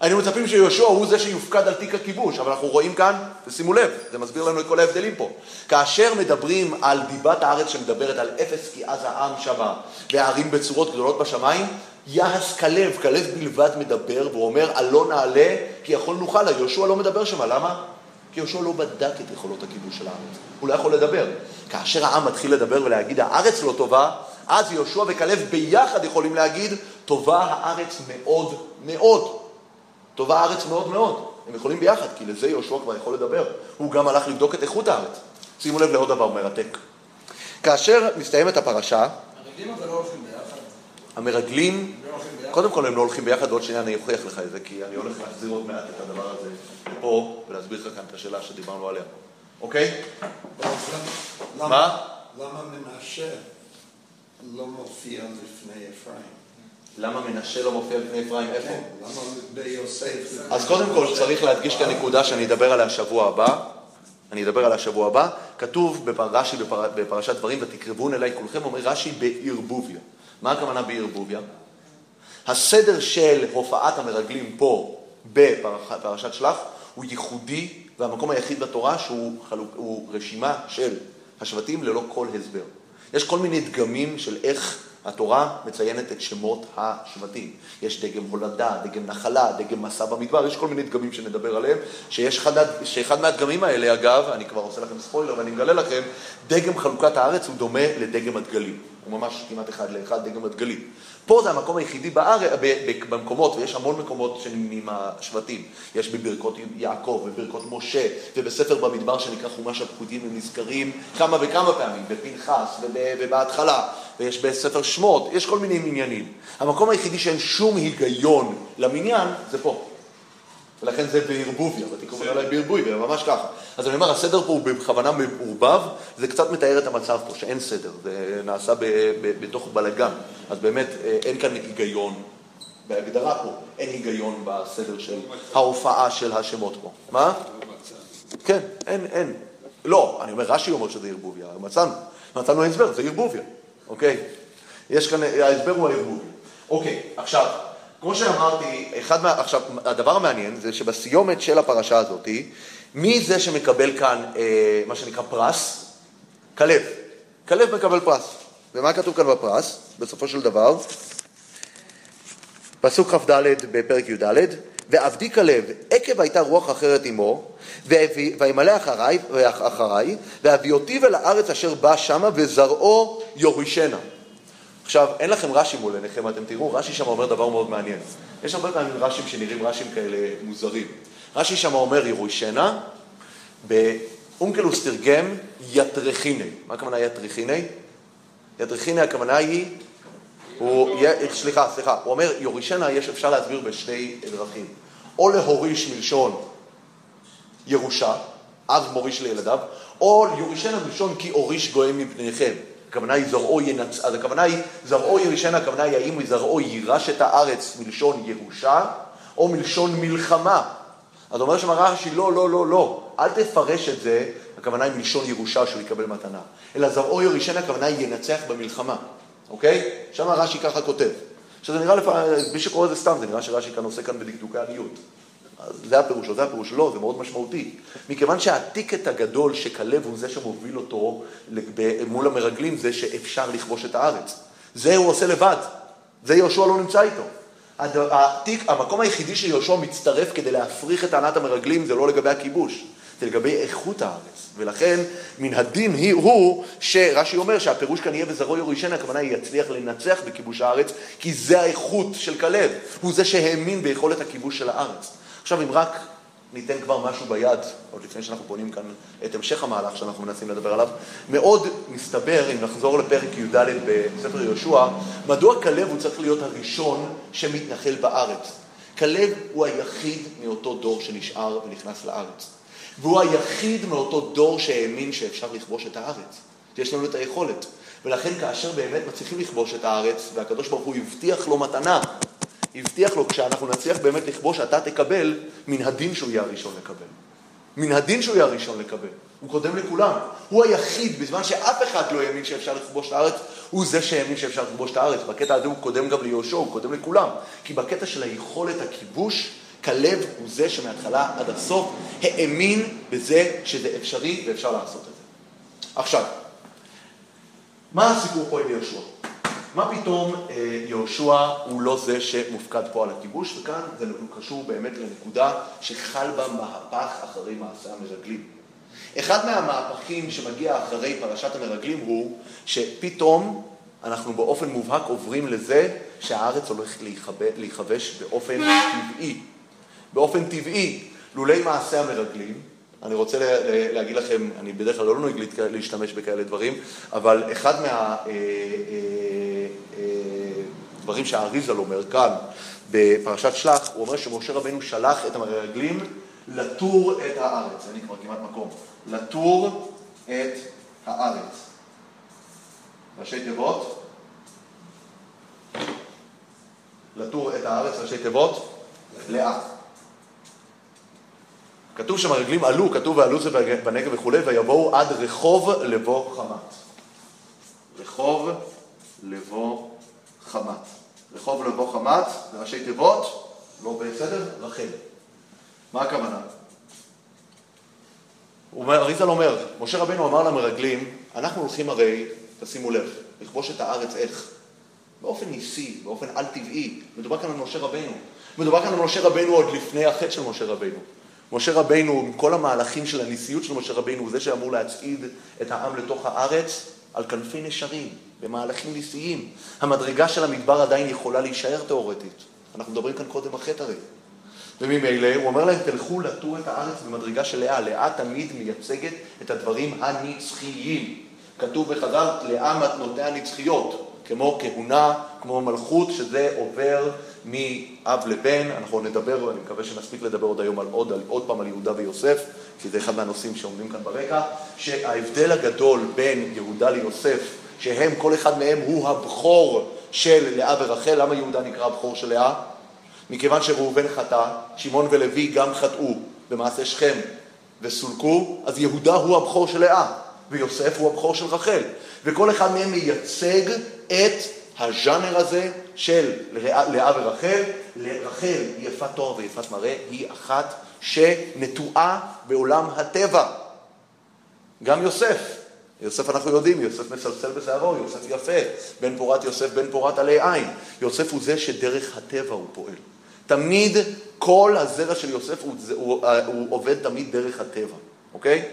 היינו מצפים שיהושע הוא זה שיופקד על תיק הכיבוש, אבל אנחנו רואים כאן, ושימו לב, זה מסביר לנו את כל ההבדלים פה. כאשר מדברים על דיבת הארץ שמדברת על אפס כי עז העם שמה, והערים בצורות גדולות בשמיים, יעש כלב, כלב בלבד מדבר, והוא אומר, עלו נעלה כי יכול נוכל. יהושע לא מדבר שמה, למה? כי יהושע לא בדק את יכולות הכיבוש של הארץ. הוא לא יכול לדבר. כאשר העם מתחיל לדבר ולהגיד, הארץ לא טובה, אז יהושע וכלב ביחד יכולים להגיד, טובה הארץ מאוד מאוד. טובה הארץ מאוד מאוד. הם יכולים ביחד, כי לזה יהושע כבר יכול לדבר. הוא גם הלך לבדוק את איכות הארץ. שימו לב לעוד דבר מרתק. כאשר מסתיימת הפרשה... המרגלים אבל לא הולכים ביחד. המרגלים. קודם כל הם לא הולכים ביחד, ועוד שנייה אני אוכיח לך את זה, כי אני הולך להחזיר עוד מעט את הדבר הזה פה, ולהסביר לך כאן את השאלה שדיברנו עליה. אוקיי? מה? למה מנשה לא מופיע לפני אפרים? למה מנשה לא מופיע לפני אפרים? איפה? כן, למה ביוסף? אז קודם כל צריך להדגיש כאן נקודה שאני אדבר עליה שבוע הבא. אני אדבר עליה שבוע הבא. כתוב ברש"י בפר... בפרשת דברים, ותקרבון אליי כולכם, אומר רש"י בערבוביה. מה הכוונה בערבוביה? הסדר של הופעת המרגלים פה בפרשת שלח הוא ייחודי, והמקום היחיד בתורה שהוא חלוק, רשימה של השבטים ללא כל הסבר. יש כל מיני דגמים של איך התורה מציינת את שמות השבטים. יש דגם הולדה, דגם נחלה, דגם מסע במדבר, יש כל מיני דגמים שנדבר עליהם, שיש מה- שאחד מהדגמים האלה, אגב, אני כבר עושה לכם ספוילר ואני מגלה לכם, דגם חלוקת הארץ הוא דומה לדגם הדגלים. הוא ממש כמעט אחד לאחד דגם הדגלים. פה זה המקום היחידי בארץ, במקומות, ויש המון מקומות שנמנים השבטים. יש בברכות יעקב, בברכות משה, ובספר במדבר שנקרא חומש הפקודים, הם נזכרים כמה וכמה פעמים, בפנחס וב- ובהתחלה, ויש בספר שמות, יש כל מיני עניינים. המקום היחידי שאין שום היגיון למניין, זה פה. ולכן זה בערבוביה, ותקראו אליי בערבוביה, ממש ככה. אז אני אומר, הסדר פה הוא בכוונה מעורבב, זה קצת מתאר את המצב פה, שאין סדר, זה נעשה ב, ב, בתוך בלאגן. אז באמת אה, אין כאן היגיון, בהגדרה פה, אין היגיון בסדר של ההופעה של השמות פה. מה? כן, אין, אין. לא, אני אומר, רש"י אומר שזה ערבוביה, מצאנו, מצאנו הסבר, זה ערבוביה, אוקיי? יש כאן, ההסבר הוא הערבוביה. אוקיי, עכשיו, כמו שאמרתי, אחד מה... עכשיו, הדבר המעניין זה שבסיומת של הפרשה הזאת, מי זה שמקבל כאן אה, מה שנקרא פרס? כלב. כלב מקבל פרס. ומה כתוב כאן בפרס, בסופו של דבר? פסוק כ"ד בפרק י"ד, ועבדי כלב, עקב הייתה רוח אחרת עמו, וימלא אחריי, אחריי, והביאותיו אל הארץ אשר בא שמה, וזרעו יורישנה. עכשיו, אין לכם רש"י מול עיניכם, אתם תראו, רש"י שם אומר דבר מאוד מעניין. יש הרבה פעמים רש"ים שנראים רש"ים כאלה מוזרים. רש"י שם אומר ירוישנה, באונקלוס תרגם יטרחיני. מה הכוונה יטרחיני? יטרחיני הכוונה היא, הוא, סליחה, סליחה, הוא אומר יורישנה יש, אפשר להסביר בשתי דרכים. או להוריש מלשון ירושה, אב מוריש לילדיו, או יורישנה מלשון כי אוריש גויים מפניכם. הכוונה היא זרעו ינצ... אז הכוונה היא, זרעו ירישנה, הכוונה היא האם זרעו יירש את הארץ מלשון ירושה, או מלשון מלחמה. אז אומר שם רש"י, לא, לא, לא, לא, אל תפרש את זה, הכוונה היא מלשון ירושה שהוא יקבל מתנה. אלא זרעו ירישנה, הכוונה היא ינצח במלחמה, אוקיי? שם רש"י ככה כותב. עכשיו זה נראה לפעמים, מי שקורא את זה סתם, זה נראה שרש"י כאן עושה כאן בדקדוקי עניות. זה הפירוש, או זה הפירוש, לא, זה מאוד משמעותי. מכיוון שהטיקט הגדול שכלב הוא זה שמוביל אותו מול המרגלים, זה שאפשר לכבוש את הארץ. זה הוא עושה לבד. זה יהושע לא נמצא איתו. התיק, המקום היחידי שיהושע מצטרף כדי להפריך את טענת המרגלים זה לא לגבי הכיבוש, זה לגבי איכות הארץ. ולכן מן הדין היא, הוא שרש"י אומר שהפירוש כאן יהיה וזרעו יורישנה, הכוונה היא יצליח לנצח בכיבוש הארץ, כי זה האיכות של כלב, הוא זה שהאמין ביכולת הכיבוש של הארץ. עכשיו אם רק ניתן כבר משהו ביד, עוד לפני שאנחנו בונים כאן את המשך המהלך שאנחנו מנסים לדבר עליו. מאוד מסתבר, אם נחזור לפרק י"ד בספר יהושע, מדוע כלב הוא צריך להיות הראשון שמתנחל בארץ. כלב הוא היחיד מאותו דור שנשאר ונכנס לארץ. והוא היחיד מאותו דור שהאמין שאפשר לכבוש את הארץ. יש לנו את היכולת. ולכן כאשר באמת מצליחים לכבוש את הארץ, והקדוש ברוך הוא הבטיח לו מתנה, הבטיח לו, כשאנחנו נצליח באמת לכבוש, אתה תקבל, מן הדין שהוא יהיה הראשון לקבל. מן הדין שהוא יהיה הראשון לקבל. הוא קודם לכולם. הוא היחיד, בזמן שאף אחד לא האמין שאפשר לכבוש את הארץ, הוא זה שהאמין שאפשר לכבוש את הארץ. בקטע הזה הוא קודם גם ליהושע, הוא קודם לכולם. כי בקטע של היכולת הכיבוש, כלב הוא זה שמההתחלה עד הסוף האמין בזה שזה אפשרי ואפשר לעשות את זה. עכשיו, מה הסיפור פה עם יהושע? מה פתאום אה, יהושע הוא לא זה שמופקד פה על הכיבוש, וכאן זה קשור באמת לנקודה שחל בה מהפך אחרי מעשה המרגלים. אחד מהמהפכים שמגיע אחרי פרשת המרגלים הוא שפתאום אנחנו באופן מובהק עוברים לזה שהארץ הולכת להיכב- להיכבש באופן טבעי. באופן טבעי, לולי מעשה המרגלים, אני רוצה לה- לה- להגיד לכם, אני בדרך כלל לא נוהג להשתמש בכאלה דברים, אבל אחד מהדברים שהאריזל אומר כאן בפרשת שלח, הוא אומר שמשה רבנו שלח את המרגלים לתור את הארץ, אין לי כבר כמעט מקום, לתור את הארץ. ראשי תיבות, לתור את הארץ, ראשי תיבות, לאה. כתוב שהמרגלים עלו, כתוב ועלו זה בנגב וכולי, ויבואו עד רחוב לבוא חמת. רחוב לבוא חמת. רחוב לבוא חמת, זה ראשי תיבות, לא בסדר, רחל. מה הכוונה? אריזל אומר, משה רבנו אמר למרגלים, אנחנו הולכים הרי, תשימו לב, לכבוש את הארץ איך? באופן ניסי, באופן על-טבעי. מדובר כאן על משה רבנו. מדובר כאן על משה רבנו עוד לפני החטא של משה רבנו. משה רבנו, עם כל המהלכים של הניסיות של משה רבנו, הוא זה שאמור להצעיד את העם לתוך הארץ על כנפי נשרים, במהלכים ניסיים. המדרגה של המדבר עדיין יכולה להישאר תאורטית. אנחנו מדברים כאן קודם החטא הרי. וממילא הוא אומר להם, תלכו לטור את הארץ במדרגה של לאה. לאה תמיד מייצגת את הדברים הנצחיים. כתוב בחז"ל, לאה מתנותיה נצחיות, כמו כהונה, כמו מלכות, שזה עובר מאב לבן. אנחנו נדבר, ואני מקווה שנספיק לדבר עוד היום על עוד, על, עוד פעם על יהודה ויוסף, כי זה אחד מהנושאים שעומדים כאן ברקע, שההבדל הגדול בין יהודה ליוסף, שהם, כל אחד מהם הוא הבכור של לאה ורחל. למה יהודה נקרא הבכור של לאה? מכיוון שראובן חטא, שמעון ולוי גם חטאו במעשה שכם וסולקו, אז יהודה הוא הבכור של לאה, ויוסף הוא הבכור של רחל. וכל אחד מהם מייצג את הז'אנר הזה של לאה ורחל. רחל היא יפת תואר ויפת מראה, היא אחת שנטועה בעולם הטבע. גם יוסף. יוסף אנחנו יודעים, יוסף מסלסל בשערו, יוסף יפה, בן פורת יוסף, בן פורת עלי עין. יוסף הוא זה שדרך הטבע הוא פועל. תמיד כל הזרע של יוסף הוא, הוא, הוא עובד תמיד דרך הטבע, אוקיי?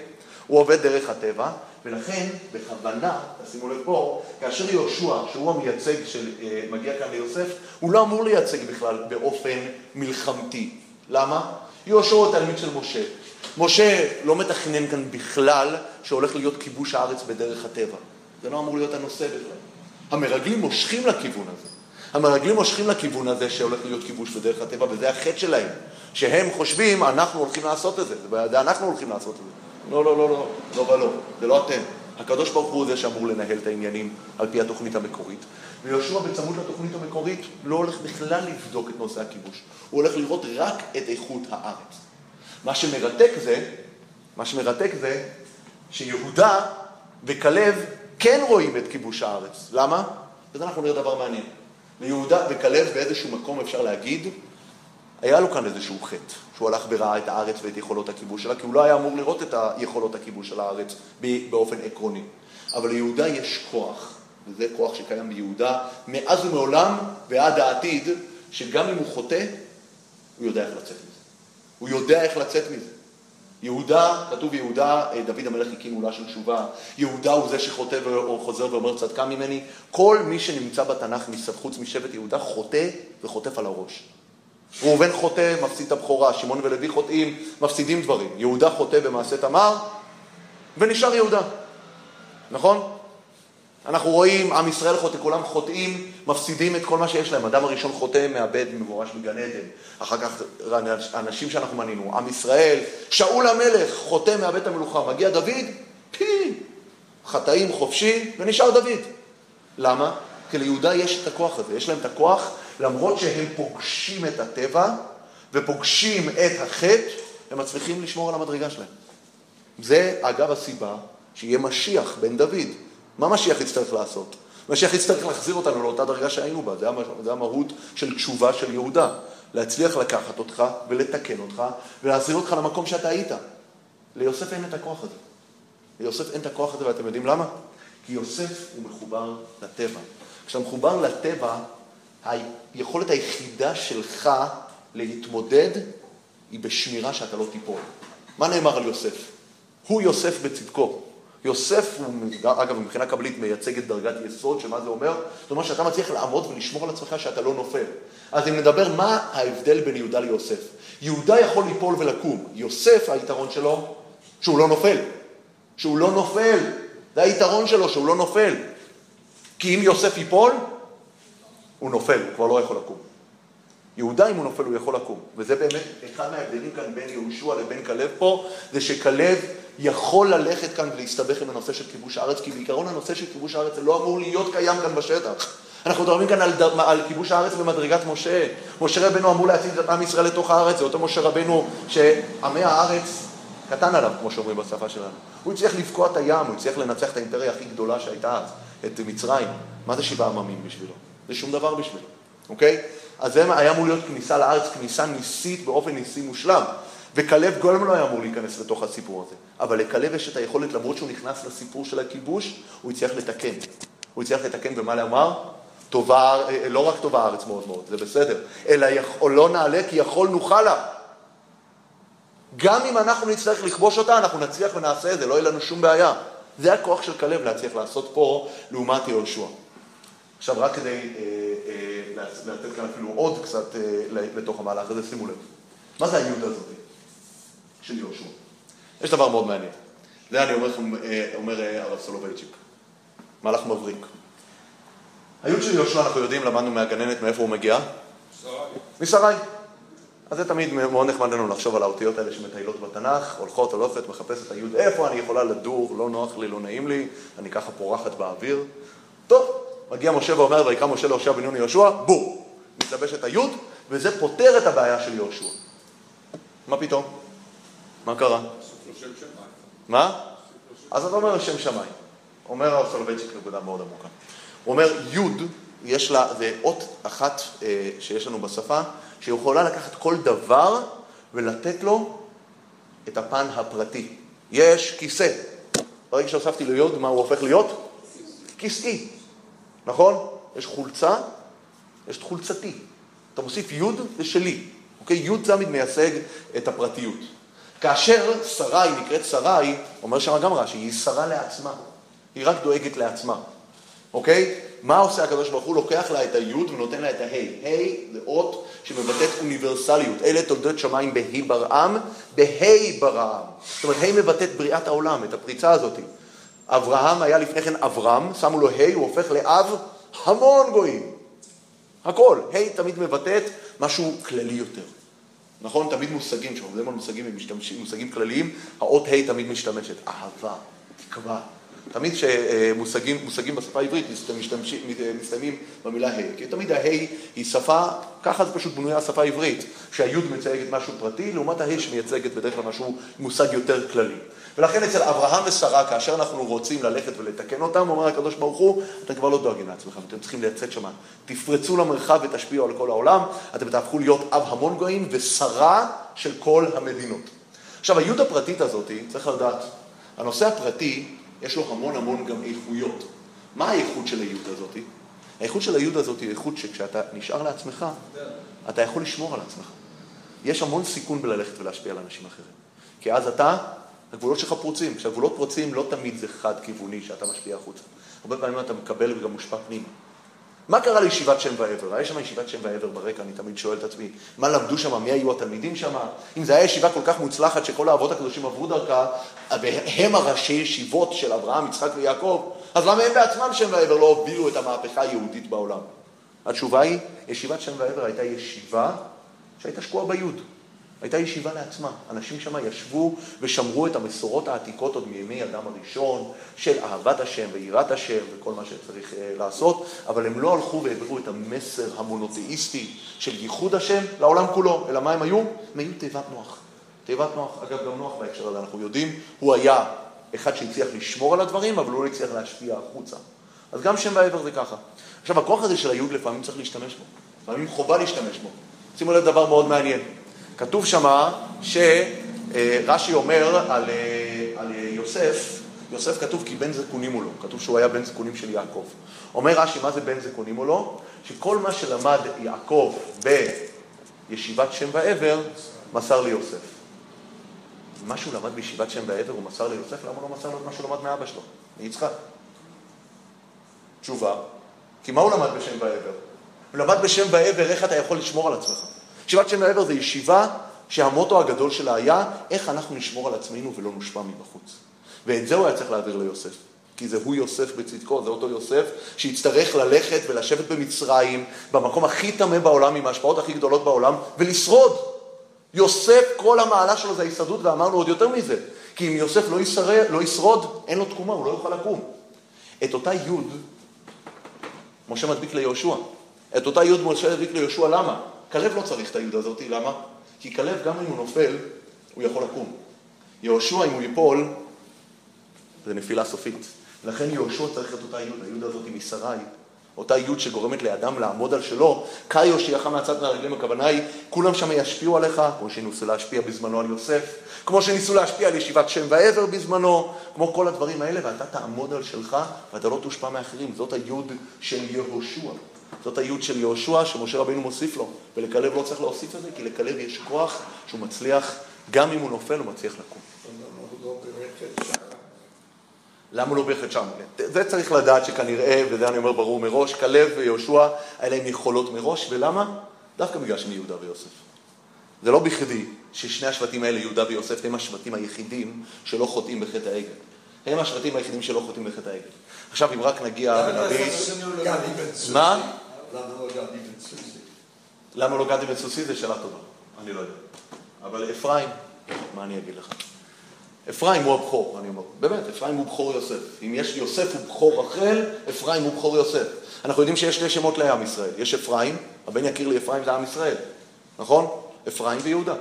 הוא עובד דרך הטבע, ולכן בכוונה, תשימו לב פה, כאשר יהושע, שהוא המייצג שמגיע כאן ליוסף, הוא לא אמור לייצג בכלל באופן מלחמתי. למה? יהושע הוא תלמיד של משה. משה לא מתכנן כאן בכלל שהולך להיות כיבוש הארץ בדרך הטבע. זה לא אמור להיות הנושא בכלל. המרגלים מושכים לכיוון הזה. המרגלים מושכים לכיוון הזה שהולך להיות כיבוש בדרך הטבע, וזה החטא שלהם. שהם חושבים, אנחנו הולכים לעשות את זה. זה אנחנו הולכים לעשות את זה. לא, לא, לא, לא, לא ולא. זה לא אתם. הקדוש ברוך הוא זה שאמור לנהל את העניינים על פי התוכנית המקורית. ויהושע בצמוד לתוכנית המקורית לא הולך בכלל לבדוק את נושא הכיבוש. הוא הולך לראות רק את איכות הארץ. מה שמרתק זה, מה שמרתק זה שיהודה וכלב כן רואים את כיבוש הארץ. למה? וזה אנחנו נראה דבר מעניין. ליהודה וכלב באיזשהו מקום אפשר להגיד, היה לו כאן איזשהו חטא, שהוא הלך וראה את הארץ ואת יכולות הכיבוש שלה, כי הוא לא היה אמור לראות את יכולות הכיבוש של הארץ באופן עקרוני. אבל ליהודה יש כוח, וזה כוח שקיים ביהודה מאז ומעולם ועד העתיד, שגם אם הוא חוטא, הוא יודע איך לצאת מזה. הוא יודע איך לצאת מזה. יהודה, כתוב יהודה, אה, דוד המלך הקים עולה של תשובה, יהודה הוא זה שחוטא וחוזר ואומר צדקה ממני, כל מי שנמצא בתנ"ך חוץ משבט יהודה חוטא וחוטף על הראש. ראובן חוטא, מפסיד את הבכורה, שמעון ולוי חוטאים, מפסידים דברים. יהודה חוטא במעשה תמר, ונשאר יהודה, נכון? אנחנו רואים, עם ישראל חוטא, כולם חוטאים, מפסידים את כל מה שיש להם. אדם הראשון חוטא, מאבד, מבורש בגן עדן. אחר כך אנשים שאנחנו מנינו, עם ישראל, שאול המלך חוטא, מאבד את המלוכה. מגיע דוד, פי, חטאים חופשי, ונשאר דוד. למה? כי ליהודה יש את הכוח הזה, יש להם את הכוח, למרות שהם פוגשים את הטבע ופוגשים את החטא, הם מצליחים לשמור על המדרגה שלהם. זה אגב הסיבה שיהיה משיח בן דוד. מה משיח יצטרך לעשות? משיח יצטרך להחזיר אותנו לאותה דרגה שהיינו בה, זה המהות של תשובה של יהודה. להצליח לקחת אותך ולתקן אותך ולהחזיר אותך למקום שאתה היית. ליוסף אין את הכוח הזה. ליוסף אין את הכוח הזה, ואתם יודעים למה? כי יוסף הוא מחובר לטבע. כשאתה מחובר לטבע, היכולת היחידה שלך להתמודד היא בשמירה שאתה לא תיפול. מה נאמר על יוסף? הוא יוסף בצדקו. יוסף הוא, אגב, מבחינה קבלית מייצג את דרגת יסוד, שמה זה אומר? זאת אומרת שאתה מצליח לעמוד ולשמור על עצמך שאתה לא נופל. אז אם נדבר מה ההבדל בין יהודה ליוסף. יהודה יכול ליפול ולקום. יוסף, היתרון שלו, שהוא לא נופל. שהוא לא נופל. זה היתרון שלו, שהוא לא נופל. כי אם יוסף ייפול, הוא נופל, הוא כבר לא יכול לקום. יהודה, אם הוא נופל, הוא יכול לקום. וזה באמת אחד מההבדלים כאן בין יהושע לבין כלב פה, זה שכלב יכול ללכת כאן ולהסתבך עם הנושא של כיבוש הארץ, כי בעיקרון הנושא של כיבוש הארץ זה לא אמור להיות קיים כאן בשטח. אנחנו מדברים כאן על, על כיבוש הארץ במדרגת משה. משה רבנו אמור להציג את עם ישראל לתוך הארץ, זה אותו משה רבנו שעמי הארץ קטן עליו, כמו שאומרים בשפה שלנו. הוא הצליח לבקוע את הים, הוא הצליח לנצח את האימפריה הכי גדולה שהייתה אז, את מצרים. מה זה שבעה עממים בשבילו? זה שום דבר בשבילו, אוקיי? אז זה היה אמור להיות כניסה לארץ, כניסה ניסית באופן ניסי מושלם. וכלב גולם לא היה אמור להיכנס לתוך הסיפור הזה. אבל לכלב יש את היכולת, למרות שהוא נכנס לסיפור של הכיבוש, הוא הצליח לתקן. הוא הצליח לתקן ומה לומר? טובה, אה, לא רק טובה הארץ מאוד מאוד, זה בסדר, אלא יכול, לא נעלה כי יכול נוכל לה. גם אם אנחנו נצטרך לכבוש אותה, אנחנו נצליח ונעשה את זה, לא יהיה לנו שום בעיה. זה הכוח של כלב להצליח לעשות פה לעומת יהושע. עכשיו, רק כדי אה, אה, לתת כאן אפילו עוד קצת אה, לתוך המהלך הזה, שימו לב. מה זה היהודה הזאת של יהושע? יש דבר מאוד מעניין. זה אני אומר, אה, אומר אה, הרב סולובייצ'יק. מהלך מבריק. היוד של יהושע, אנחנו יודעים, למדנו מהגננת מאיפה הוא מגיע? משרי. אז זה תמיד מאוד נחמד לנו לחשוב על האותיות האלה שמטיילות בתנ"ך, הולכות, הולכת, מחפשת היוד, איפה אני יכולה לדור, לא נוח לי, לא נעים לי, אני ככה פורחת באוויר. טוב, מגיע משה ואומר, ויקרא משה להושע בן יוני יהושע, בום, מתלבש את היוד, וזה פותר את הבעיה של יהושע. מה פתאום? מה קרה? מה? אז אתה אומר שם שמיים. אומר הרב סולובייצ'יק נקודה מאוד עמוקה. הוא אומר, יוד, יש לה, זה אות אחת אה, שיש לנו בשפה, שיכולה לקחת כל דבר ולתת לו את הפן הפרטי. יש כיסא. ברגע שהוספתי ליוד, מה הוא הופך להיות? כיסאי. נכון? יש חולצה, יש את חולצתי. אתה מוסיף יוד, זה שלי. אוקיי? יוד תמיד מייצג את הפרטיות. כאשר שרי נקראת שרי, אומר שם גם רש"י, היא שרה לעצמה. היא רק דואגת לעצמה. אוקיי? מה עושה הקדוש ברוך הוא? לוקח לה את היוד ונותן לה את ההי. ה' זה אות שמבטאת אוניברסליות. אלה תולדות שמיים בהי ברעם, בהי ברעם. זאת אומרת, ה' מבטאת בריאת העולם, את הפריצה הזאת. אברהם היה לפני כן אברהם, שמו לו ה', הוא הופך לאב המון גויים. הכל. ה' תמיד מבטאת משהו כללי יותר. נכון? תמיד מושגים, כשעובדים על מושגים, מושגים כלליים, האות ה' תמיד משתמשת. אהבה, תקווה, תמיד כשמושגים בשפה העברית מסתיימים במילה ה', כי תמיד ה' היא שפה, ככה זה פשוט בנויה השפה העברית, שהי' מייצגת משהו פרטי, לעומת ה' שמייצגת בדרך כלל משהו, מושג יותר כללי. ולכן אצל אברהם ושרה, כאשר אנחנו רוצים ללכת ולתקן אותם, אומר הקדוש ברוך הוא, אתם כבר לא דואגים לעצמכם, אתם צריכים לצאת שמה. תפרצו למרחב ותשפיעו על כל העולם, אתם תהפכו להיות אב המון גויים ושרה של כל המדינות. עכשיו, היוד הפרטית הזאת, צריך לדעת, הנושא הפרטי יש לו המון המון גם איכויות. מה האיכות של הייעוד הזאת? האיכות של הייעוד הזאת היא איכות שכשאתה נשאר לעצמך, אתה יכול לשמור על עצמך. יש המון סיכון בללכת ולהשפיע על אנשים אחרים. כי אז אתה, הגבולות שלך פרוצים. כשהגבולות פרוצים לא תמיד זה חד-כיווני שאתה משפיע החוצה. הרבה פעמים אתה מקבל וגם מושפע פנימה. מה קרה לישיבת שם ועבר? היה שם ישיבת שם ועבר ברקע, אני תמיד שואל את עצמי, מה למדו שם, מי היו התלמידים שם? אם זו הייתה ישיבה כל כך מוצלחת שכל האבות הקדושים עברו דרכה, והם הראשי ישיבות של אברהם, יצחק ויעקב, אז למה הם בעצמם שם ועבר לא הובילו את המהפכה היהודית בעולם? התשובה היא, ישיבת שם ועבר הייתה ישיבה שהייתה שקועה ביוד. הייתה ישיבה לעצמה. אנשים שם ישבו ושמרו את המסורות העתיקות עוד מימי אדם הראשון, של אהבת השם ויראת השם וכל מה שצריך uh, לעשות, אבל הם לא הלכו והעבירו את המסר המונותאיסטי של ייחוד השם לעולם כולו, אלא מה הם היו? הם היו תיבת נוח. תיבת נוח, אגב, גם נוח בהקשר הזה, אנחנו יודעים, הוא היה אחד שהצליח לשמור על הדברים, אבל הוא לא הצליח להשפיע החוצה. אז גם שם ועבר זה ככה. עכשיו, הכוח הזה של היוד לפעמים צריך להשתמש בו. לפעמים חובה להשתמש בו. שימו לב דבר מאוד מעניין. כתוב שמה שרש"י אומר על, על יוסף, יוסף כתוב כי בן זקונים הוא לו, כתוב שהוא היה בן זקונים של יעקב. אומר רש"י, מה זה בן זקונים הוא לו? שכל מה שלמד יעקב בישיבת שם ועבר, מסר ליוסף. מה שהוא למד בישיבת שם ועבר הוא מסר ליוסף, למה הוא לא מסר לו את מה שהוא למד מאבא שלו, מיצחק? תשובה, כי מה הוא למד בשם ועבר? הוא למד בשם ועבר איך אתה יכול לשמור על עצמך. ישיבת שם ועבר זה ישיבה שהמוטו הגדול שלה היה איך אנחנו נשמור על עצמנו ולא נושפע מבחוץ. ואת זה הוא היה צריך להעביר ליוסף. כי זה הוא יוסף בצדקו, זה אותו יוסף שיצטרך ללכת ולשבת במצרים, במקום הכי טמא בעולם, עם ההשפעות הכי גדולות בעולם, ולשרוד. יוסף, כל המעלה שלו זה ההישרדות, ואמרנו עוד יותר מזה, כי אם יוסף לא, ישרד, לא ישרוד, אין לו תקומה, הוא לא יוכל לקום. את אותה יוד, משה מדביק ליהושע. את אותה יוד משה מדביק ליהושע, למה? כלב לא צריך את היוד הזאת, למה? כי כלב, גם אם הוא נופל, הוא יכול לקום. יהושע, אם הוא ייפול, זה נפילה סופית. לכן יהושע צריך את אותה יוד, היוד הזאת משרי, אותה יוד שגורמת לאדם לעמוד על שלו, קאי יושיעך מהצד מהרגלים, הכוונה היא, כולם שם ישפיעו עליך, כמו שניסו להשפיע בזמנו על יוסף, כמו שניסו להשפיע על ישיבת שם ועבר בזמנו, כמו כל הדברים האלה, ואתה תעמוד על שלך, ואתה לא תושפע מאחרים. זאת היוד של יהושע. זאת היוד של יהושע שמשה רבינו מוסיף לו, ולכלב לא צריך להוסיף את זה, כי לכלב יש כוח שהוא מצליח, גם אם הוא נופל, הוא מצליח לקום. למה לא בירך את שם? זה צריך לדעת שכנראה, וזה אני אומר ברור מראש, כלב ויהושע, היה להם יכולות מראש, ולמה? דווקא בגלל שהם יהודה ויוסף. זה לא בכדי ששני השבטים האלה, יהודה ויוסף, הם השבטים היחידים שלא חוטאים בחטא העגל. הם השבטים היחידים שלא חוטאים בחטא העגל. עכשיו, אם רק נגיע. מה? למה לא גדי בן סוסי? למה לא גדי בן סוסי? זו שאלה טובה. אני לא יודע. אבל אפרים, מה אני אגיד לך? אפרים הוא הבכור, אני אומר. באמת, אפרים הוא בכור יוסף. אם יש יוסף הוא בכור רחל, אפרים הוא בכור יוסף. אנחנו יודעים שיש שני שמות לעם ישראל. יש אפרים, הבן יקיר לי אפרים זה עם ישראל, נכון? אפרים ויהודה.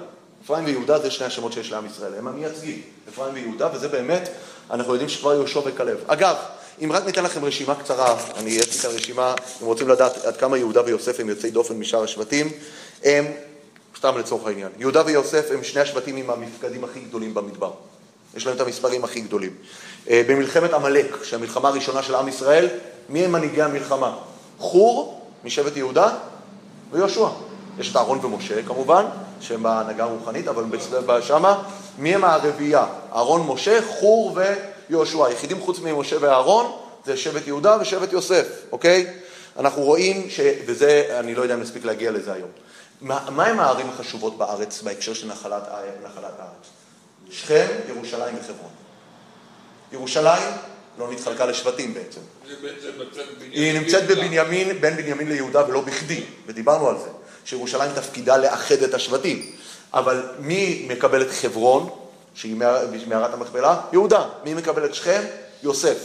אפרים ויהודה זה שני השמות שיש לעם ישראל, הם המייצגים, אפרים ויהודה, וזה באמת, אנחנו יודעים שכבר יהושע וכלב. אגב, אם רק ניתן לכם רשימה קצרה, אני יש לי כאן רשימה, אם רוצים לדעת עד כמה יהודה ויוסף הם יוצאי דופן משאר השבטים, הם, סתם לצורך העניין, יהודה ויוסף הם שני השבטים עם המפקדים הכי גדולים במדבר. יש להם את המספרים הכי גדולים. אה, במלחמת עמלק, שהמלחמה הראשונה של עם ישראל, מי הם מנהיגי המלחמה? חור משבט יהודה ויהושע. יש את אהרון ומשה כמובן, שהם בהנהגה הרוחנית, אבל שמה, מי הם הרביעייה? אהרון, משה, חור ויהושע. היחידים חוץ ממשה ואהרון זה שבט יהודה ושבט יוסף, אוקיי? אנחנו רואים, ש... וזה, אני לא יודע אם נספיק להגיע לזה היום. מה, מה הם הערים החשובות בארץ בהקשר של נחלת, נחלת הארץ? שכם, ירושלים וחברון. ירושלים לא נתחלקה לשבטים בעצם. היא נמצאת בבנימין, בין בנימין ליהודה ולא בכדי, ודיברנו על זה, שירושלים תפקידה לאחד את השבטים. אבל מי מקבל את חברון, שהיא מערת המכפלה? יהודה. מי מקבל את שכם? יוסף.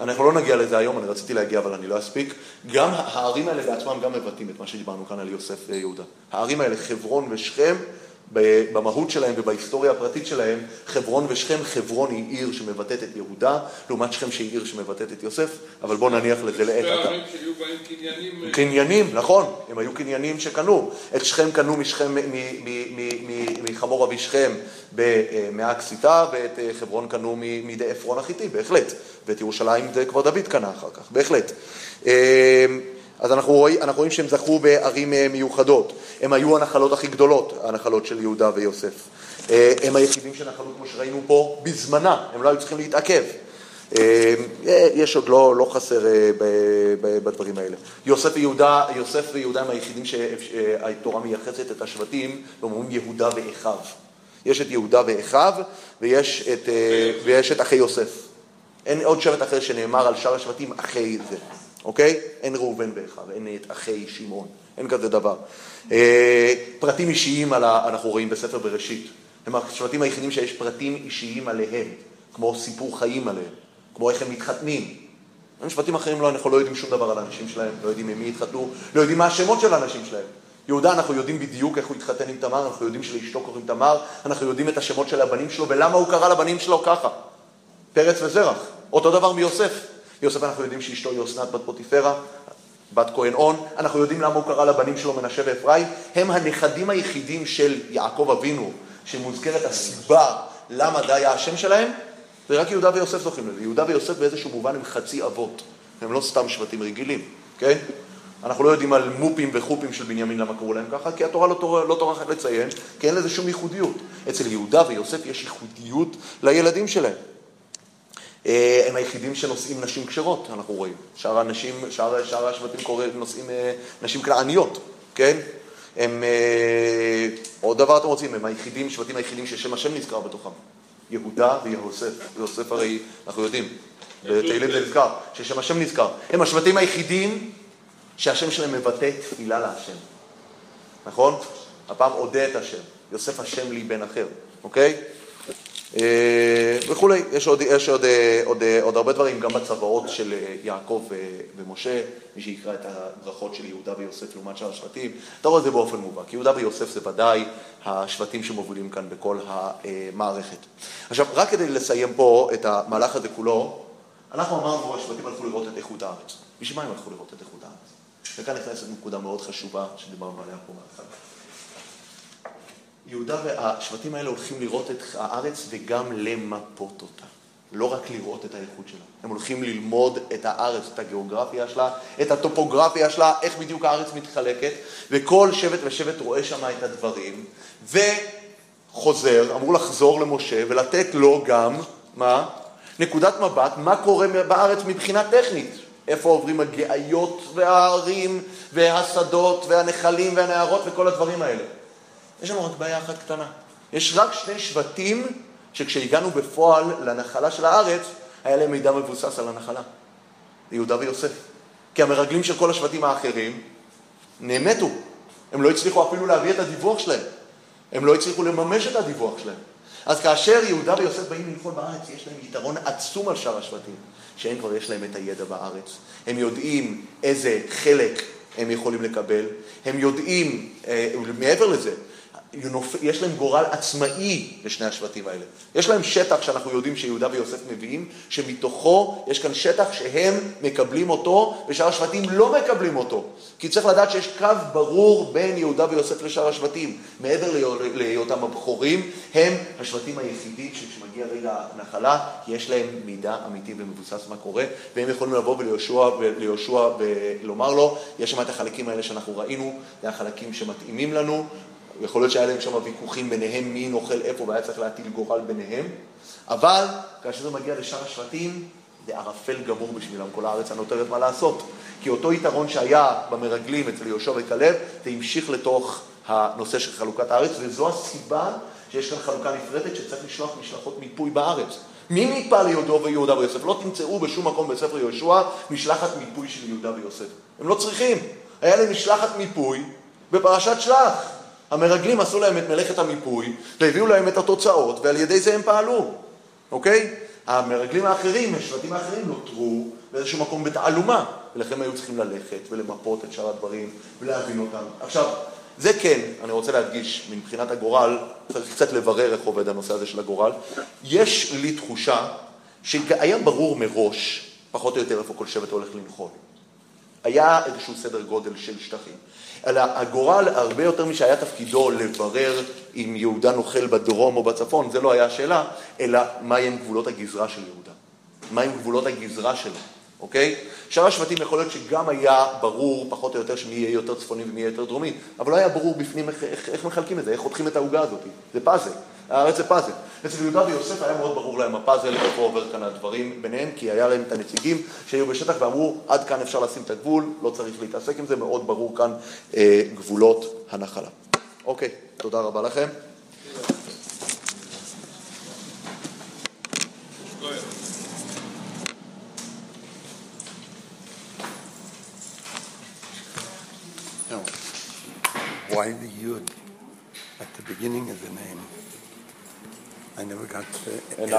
אנחנו לא נגיע לזה היום, אני רציתי להגיע אבל אני לא אספיק. גם הערים האלה בעצמם גם מבטאים את מה שדיברנו כאן על יוסף ויהודה. הערים האלה, חברון ושכם, במהות שלהם ובהיסטוריה הפרטית שלהם, חברון ושכם, חברון היא עיר שמבטאת את יהודה, לעומת שכם שהיא עיר שמבטאת את יוסף, אבל בואו נניח לזה לעת עתה. שהיו בהם קניינים... אה, קניינים, נכון, הם היו קניינים שקנו. את שכם קנו מחמור אבי שכם במאה הקסיטה, ואת אה, חברון קנו מידי עפרון החיתי, בהחלט. ואת ירושלים זה כבר דוד קנה אחר כך, בהחלט. אז אנחנו רואים, אנחנו רואים שהם זכו בערים אה, מיוחדות. הם היו הנחלות הכי גדולות, הנחלות של יהודה ויוסף. אה, הם היחידים שנחלו, כמו שראינו פה, בזמנה, הם לא היו צריכים להתעכב. אה, יש עוד לא, לא חסר בדברים האלה. יוסף ויהודה, יוסף ויהודה הם היחידים שהתורה מייחסת את השבטים, ואומרים יהודה ואחיו. יש את יהודה ואחיו, ויש את, ויש את אחי יוסף. אין עוד שבט אחר שנאמר על שאר השבטים אחי זה, אוקיי? אין ראובן ואחיו, אין את אחי שמעון, אין כזה דבר. אה, פרטים אישיים אנחנו רואים בספר בראשית. הם השבטים היחידים שיש פרטים אישיים עליהם, כמו סיפור חיים עליהם, כמו איך הם מתחתנים. הם שבטים אחרים לא, אנחנו לא יודעים שום דבר על האנשים שלהם, לא יודעים עם מי התחתנו, לא יודעים מה השמות של האנשים שלהם. יהודה, אנחנו יודעים בדיוק איך הוא התחתן עם תמר, אנחנו יודעים שלאשתו קוראים תמר, אנחנו יודעים את השמות של הבנים שלו ולמה הוא קרא לבנים שלו ככה. פרץ וזרח. אותו דבר מיוסף. יוסף אנחנו יודעים שאשתו היא אסנת בת פוטיפרה, בת כהן און. אנחנו יודעים למה הוא קרא לבנים שלו מנשה ואפרים. הם הנכדים היחידים של יעקב אבינו, שמוזכרת הסיבה למה די השם שלהם, ורק יהודה ויוסף זוכים לזה. יהודה ויוסף באיזשהו מובן הם חצי אבות. הם לא סתם שבטים רגילים, כן? אנחנו לא יודעים על מופים וחופים של בנימין למה קראו להם ככה, כי התורה לא, טור- לא טורחת לציין, כי אין לזה שום ייחודיות. אצל יהודה ויוסף יש ייחודיות לילדים שלהם. אה, הם היחידים שנושאים נשים כשרות, אנחנו רואים. שאר הנשים, שאר, שאר השבטים קורא, נושאים אה, נשים כנעניות, כן? הם, אה, עוד דבר אתם רוצים, הם היחידים, שבטים היחידים ששם השם נזכר בתוכם. יהודה ויוסף. יוסף הרי, אנחנו יודעים, בתהילים זה נזכר, ששם השם נזכר. הם השבטים היחידים שהשם שלהם מבטא תפילה להשם. נכון? הפעם אודה את השם. יוסף השם לי בן אחר, אוקיי? אה, וכולי, יש, עוד, יש עוד, אה, עוד, אה, עוד הרבה דברים, גם בצוואות של יעקב ומשה, מי שיקרא את הברכות של יהודה ויוסף לעומת שאר השבטים, אתה רואה את זה באופן מובהק. יהודה ויוסף זה ודאי השבטים שמובילים כאן בכל המערכת. עכשיו, רק כדי לסיים פה את המהלך הזה כולו, אנחנו אמרנו, השבטים הלכו לראות את איכות הארץ. בשביל מה הם הלכו לראות את איכות הארץ? וכאן נכנסת נקודה מאוד חשובה שדיברנו עליה פה מההתחלה. יהודה והשבטים האלה הולכים לראות את הארץ וגם למפות אותה. לא רק לראות את האיכות שלה. הם הולכים ללמוד את הארץ, את הגיאוגרפיה שלה, את הטופוגרפיה שלה, איך בדיוק הארץ מתחלקת, וכל שבט ושבט רואה שם את הדברים, וחוזר, אמור לחזור למשה ולתת לו גם, מה? נקודת מבט, מה קורה בארץ מבחינה טכנית. איפה עוברים הגאיות וההרים והשדות והנחלים והנהרות וכל הדברים האלה. יש לנו רק בעיה אחת קטנה. יש רק שני שבטים שכשהגענו בפועל לנחלה של הארץ, היה להם מידע מבוסס על הנחלה. יהודה ויוסף. כי המרגלים של כל השבטים האחרים נמתו. הם לא הצליחו אפילו להביא את הדיווח שלהם. הם לא הצליחו לממש את הדיווח שלהם. אז כאשר יהודה ויוסף באים לנפול בארץ, יש להם יתרון עצום על שאר השבטים, שהם כבר יש להם את הידע בארץ. הם יודעים איזה חלק הם יכולים לקבל, הם יודעים, אה, מעבר לזה, יש להם גורל עצמאי לשני השבטים האלה. יש להם שטח שאנחנו יודעים שיהודה ויוסף מביאים, שמתוכו יש כאן שטח שהם מקבלים אותו, ושאר השבטים לא מקבלים אותו. כי צריך לדעת שיש קו ברור בין יהודה ויוסף לשאר השבטים. מעבר להיותם הבכורים, הם השבטים היחידים שכשמגיע רגע הנחלה, יש להם מידע אמיתי ומבוסס מה קורה, והם יכולים לבוא וליהושע, וליהושע ולומר לו, יש שם את החלקים האלה שאנחנו ראינו, זה החלקים שמתאימים לנו, יכול להיות שהיה להם שם ויכוחים ביניהם מי נוכל איפה והיה צריך להטיל גורל ביניהם, אבל כאשר זה מגיע לשאר השבטים, זה ערפל גמור בשבילם, כל הארץ הנותרת מה לעשות. כי אותו יתרון שהיה במרגלים אצל יהושע וכלב, זה המשיך לתוך הנושא של חלוקת הארץ, וזו הסיבה שיש כאן חלוקה נפרדת שצריך לשלוח משלחות מיפוי בארץ. מי מיפה ליהודו ויהודה ויוסף? לא תמצאו בשום מקום בספר יהושע משלחת מיפוי של יהודה ויוסף. הם לא צריכים. היה להם משלחת מיפוי בפרשת שלח. המרגלים עשו להם את מלאכת המיפוי, והביאו להם את התוצאות, ועל ידי זה הם פעלו, אוקיי? המרגלים האחרים, השבטים האחרים, נותרו באיזשהו מקום בתעלומה, ולכן היו צריכים ללכת ולמפות את שאר הדברים ולהבין אותם. עכשיו, זה כן, אני רוצה להדגיש, מבחינת הגורל, צריך קצת לברר איך עובד הנושא הזה של הגורל. יש לי תחושה שהיה ברור מראש, פחות או יותר, איפה כל שבט הולך לנחול. היה איזשהו סדר גודל של שטחים. אלא הגורל, הרבה יותר משהיה תפקידו לברר אם יהודה נוחל בדרום או בצפון, זה לא היה השאלה, אלא מהם גבולות הגזרה של יהודה. מהם גבולות הגזרה שלו, אוקיי? שאר השבטים יכול להיות שגם היה ברור, פחות או יותר, שמי יהיה יותר צפוני ומי יהיה יותר דרומי, אבל לא היה ברור בפנים איך, איך, איך מחלקים את זה, איך חותכים את העוגה הזאת. זה פאזל. הארץ זה פאזל. אצל יהודה ויוסף היה מאוד ברור להם הפאזל, איפה עובר כאן הדברים ביניהם, כי היה להם את הנציגים שהיו בשטח ואמרו, עד כאן אפשר לשים את הגבול, לא צריך להתעסק עם זה, מאוד ברור כאן אה, גבולות הנחלה. אוקיי, תודה רבה לכם. Why the yud at the beginning of the name? I never got to. And